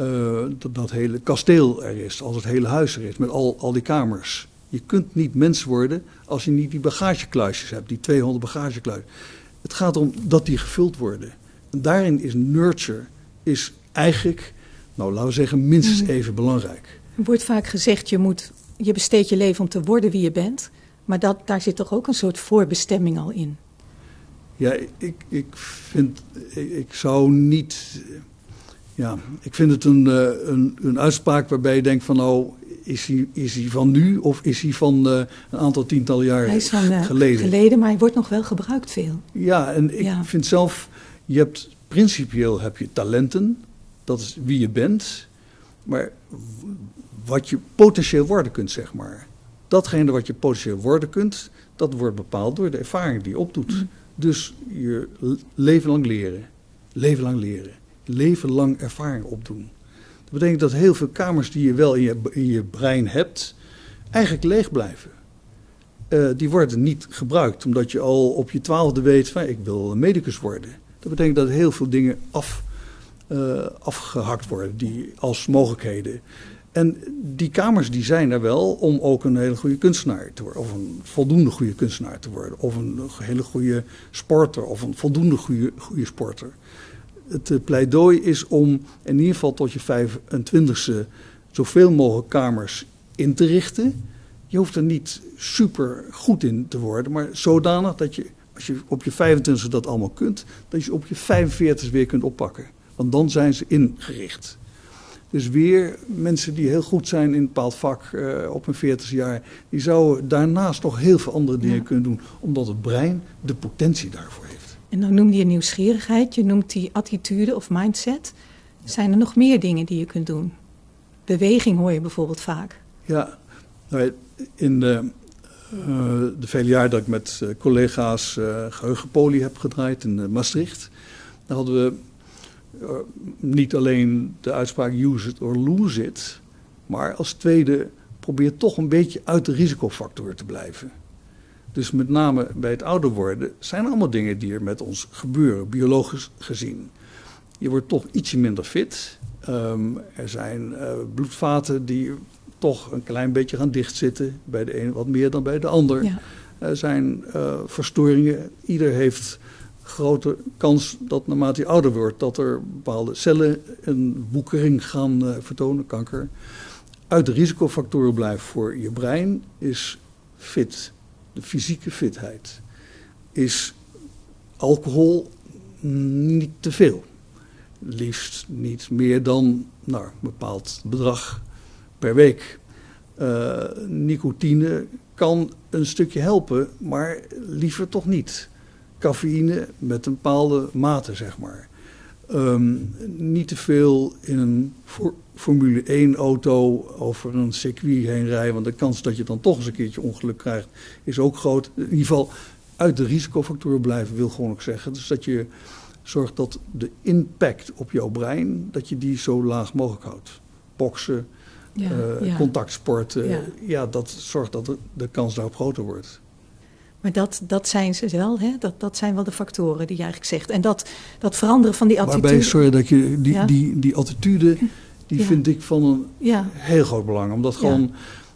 uh, dat, dat, hele kasteel er is, als het hele huis er is, met al, al die kamers. Je kunt niet mens worden als je niet die bagagekluisjes hebt, die 200 bagagekluisjes. Het gaat om dat die gevuld worden. En daarin is nurture is eigenlijk, nou laten we zeggen, minstens mhm. even belangrijk. Er wordt vaak gezegd, je, moet, je besteedt je leven om te worden wie je bent. Maar dat, daar zit toch ook een soort voorbestemming al in? Ja, ik, ik vind, ik, ik zou niet ja, ik vind het een, uh, een, een, uitspraak waarbij je denkt van nou, is hij, is hij van nu of is hij van uh, een aantal tientallen jaar hij is van, uh, geleden? geleden? Maar hij wordt nog wel gebruikt veel. Ja, en ik vind zelf, je hebt principieel heb je talenten, dat is wie je bent, maar wat je potentieel worden kunt, zeg maar. Datgene wat je potentieel worden kunt, dat wordt bepaald door de ervaring die je opdoet. Mm. Dus je leven lang leren, leven lang leren leven lang ervaring opdoen. Dat betekent dat heel veel kamers die je wel in je, in je brein hebt, eigenlijk leeg blijven. Uh, die worden niet gebruikt, omdat je al op je twaalfde weet van ik wil een medicus worden. Dat betekent dat heel veel dingen af, uh, afgehakt worden, die als mogelijkheden. En die kamers die zijn er wel om ook een hele goede kunstenaar te worden. Of een voldoende goede kunstenaar te worden. Of een hele goede sporter. Of een voldoende goede, goede sporter het eh, pleidooi is om in ieder geval tot je 25e zoveel mogelijk kamers in te richten. Je hoeft er niet super goed in te worden, maar zodanig dat je, als je op je 25e dat allemaal kunt, dat je op je 45 weer kunt oppakken. Want dan zijn ze ingericht. Dus weer mensen die heel goed zijn in een bepaald vak uh, op hun 40 jaar, die zouden daarnaast nog heel veel andere dingen kunnen doen, omdat het brein de potentie daarvoor heeft. En dan noemde je nieuwsgierigheid, je noemt die attitude of mindset. Zijn er nog meer dingen die je kunt doen? Beweging hoor je bijvoorbeeld vaak. Ja, nou, in de, uh, de vele jaren dat ik met uh, collega's uh, geheugenpolie heb gedraaid in Maastricht, daar hadden we niet alleen de uitspraak use it or lose it, maar als tweede probeer toch een beetje uit de risicofactor te blijven. Dus met name bij het ouder worden zijn allemaal dingen die er met ons gebeuren, biologisch gezien. Je wordt toch ietsje minder fit. Um, er zijn uh, bloedvaten die toch een klein beetje gaan dichtzitten. Bij de een wat meer dan bij de ander. Ja. Er zijn verstoringen. Ieder heeft grote kans dat naarmate je ouder wordt, dat er bepaalde cellen een woekering gaan vertonen, kanker. Uit de risicofactoren blijven voor je brein is fit, de fysieke fitheid. Is alcohol niet te veel. Liefst niet meer dan nou, een bepaald bedrag per week. Uh, nicotine kan een stukje helpen, maar liever toch niet. Cafeïne met een bepaalde mate, zeg maar. Um, niet te veel in een Formule 1 auto over een circuit heen rijden. Want de kans dat je dan toch eens een keertje ongeluk krijgt is ook groot. In ieder geval uit de risicofactoren blijven wil gewoon ook zeggen. Dus dat je zorgt dat de impact op jouw brein, dat je die zo laag mogelijk houdt. Boksen, ja, uh, contactsporten, ja. ja. dat zorgt dat de, de kans daarop groter wordt. Maar dat, dat zijn ze wel, hè? Dat, dat zijn wel de factoren die je eigenlijk zegt. En dat, dat veranderen van die attitude. Waarbij, sorry dat je die, die, die attitude, [LAUGHS] die vind ik van een heel groot belang. Omdat gewoon,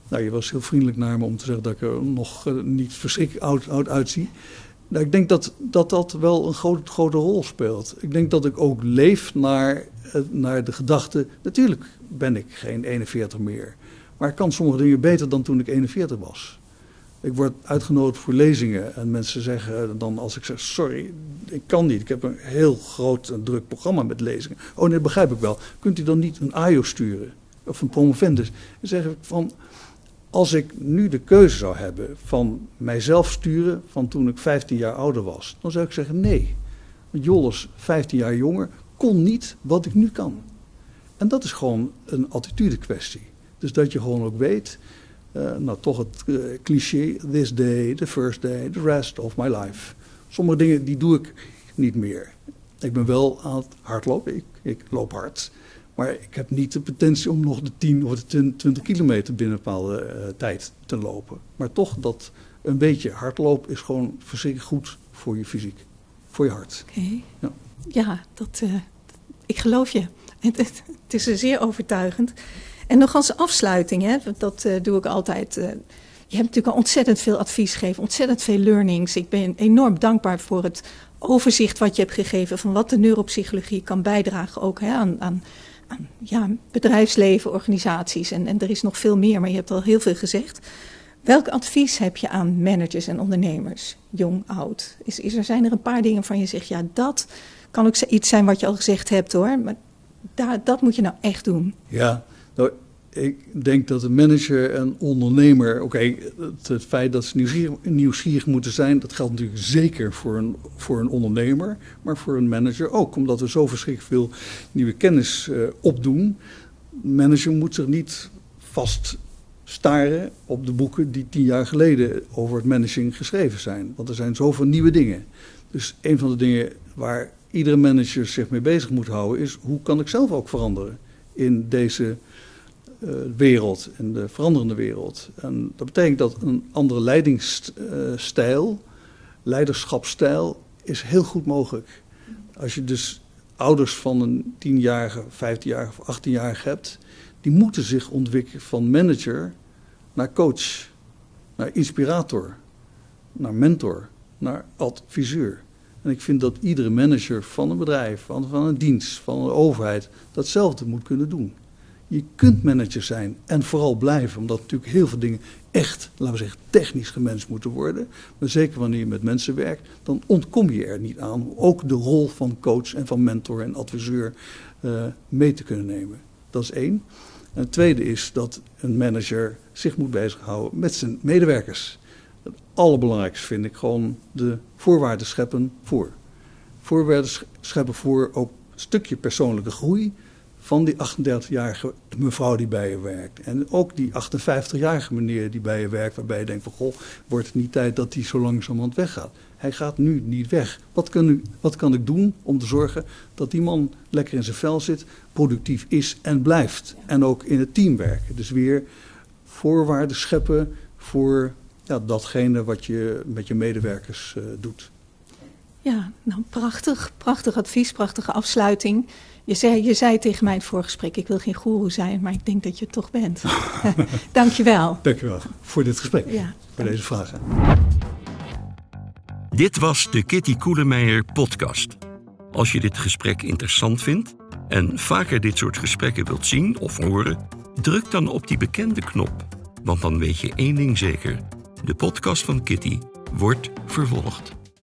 nou je was heel vriendelijk naar me om te zeggen dat ik er nog uh, niet verschrikkelijk oud, oud uitzie. Nou, ik denk dat, dat dat wel een grote, grote rol speelt. Ik denk dat ik ook leef naar, uh, naar de gedachte, natuurlijk ben ik geen 41 meer. Maar ik kan sommige dingen beter dan toen ik 41 was. Ik word uitgenodigd voor lezingen en mensen zeggen dan als ik zeg sorry, ik kan niet. Ik heb een heel groot en druk programma met lezingen. Oh nee, begrijp ik wel. Kunt u dan niet een AIO sturen of een promovendus? Dan zeg ik van als ik nu de keuze zou hebben van mijzelf sturen van toen ik 15 jaar ouder was, dan zou ik zeggen nee. Want Jolles, 15 jaar jonger, kon niet wat ik nu kan. En dat is gewoon een attitude kwestie. Dus dat je gewoon ook weet, uh, nou toch het uh, cliché, this day, the first day, the rest of my life. Sommige dingen die doe ik niet meer. Ik ben wel aan het hardlopen, ik, ik loop hard. Maar ik heb niet de potentie om nog de 10 of de 20 kilometer binnen een bepaalde uh, tijd te lopen. Maar toch, dat een beetje hardlopen is gewoon verschrikkelijk goed voor je fysiek. Voor je hart. Oké. Okay. Ja. ja, dat, ik geloof je. Het is zeer overtuigend. En nog als afsluiting, hè, dat uh, doe ik altijd. Uh, je hebt natuurlijk al ontzettend veel advies gegeven, ontzettend veel learnings. Ik ben enorm dankbaar voor het overzicht wat je hebt gegeven van wat de neuropsychologie kan bijdragen ook hè, aan, aan, aan ja, bedrijfsleven, organisaties. En, en er is nog veel meer, maar je hebt al heel veel gezegd. Welk advies heb je aan managers en ondernemers, jong, oud? Is, is er, zijn er een paar dingen van je zegt, ja, dat kan ook iets zijn wat je al gezegd hebt hoor, maar dat moet je nou echt doen. Ja, nou, ik denk dat een manager en ondernemer. Oké, het, feit dat ze nieuwsgierig, nieuwsgierig, moeten zijn, dat geldt natuurlijk zeker voor een, voor een ondernemer, maar voor een manager ook, omdat we zo verschrikkelijk veel nieuwe kennis uh, opdoen. Een manager moet zich niet vast staren op de boeken die tien jaar geleden over het managing geschreven zijn. Want er zijn zoveel nieuwe dingen. Dus een van de dingen waar iedere manager zich mee bezig moet houden is hoe kan ik zelf ook veranderen in deze uh, wereld, in de veranderende wereld. En dat betekent dat een andere leidingsstijl, leiderschapsstijl, is heel goed mogelijk. Als je dus ouders van een tienjarige, vijftienjarige of 18-jarige hebt, die moeten zich ontwikkelen van manager naar coach, naar inspirator, naar mentor, naar adviseur. En ik vind dat iedere manager van een bedrijf, van, van een dienst, van een overheid, datzelfde moet kunnen doen. Je kunt manager zijn en vooral blijven, omdat natuurlijk heel veel dingen echt, laten we zeggen, technisch gemanaged moeten worden. Maar zeker wanneer je met mensen werkt, dan ontkom je er niet aan om ook de rol van coach en van mentor en adviseur uh, mee te kunnen nemen. Dat is één. En het tweede is dat een manager zich moet bezighouden met zijn medewerkers. Het allerbelangrijkste vind ik gewoon de voorwaarden scheppen voor. Voorwaarden scheppen voor ook een stukje persoonlijke groei van die 38-jarige mevrouw die bij je werkt. En ook die 58-jarige meneer die bij je werkt, waarbij je denkt van goh, wordt het niet tijd dat hij zo langzamerhand weggaat. Hij gaat nu niet weg. Wat kan, u, wat kan ik doen om te zorgen dat die man lekker in zijn vel zit, productief is en blijft. En ook in het team werken. Dus weer voorwaarden scheppen voor ja, datgene wat je met je medewerkers uh, doet. Ja, nou prachtig, prachtig advies, prachtige afsluiting. Je zei, je zei tegen mij in het voorgesprek, ik wil geen goeroe zijn, maar ik denk dat je het toch bent. [LAUGHS] Dank je wel. Dank je wel voor dit gesprek, ja, voor deze vragen. Dit was de Kitty Koelemeijer podcast. Als je dit gesprek interessant vindt en vaker dit soort gesprekken wilt zien of horen, druk dan op die bekende knop. Want dan weet je één ding zeker: de podcast van Kitty wordt vervolgd.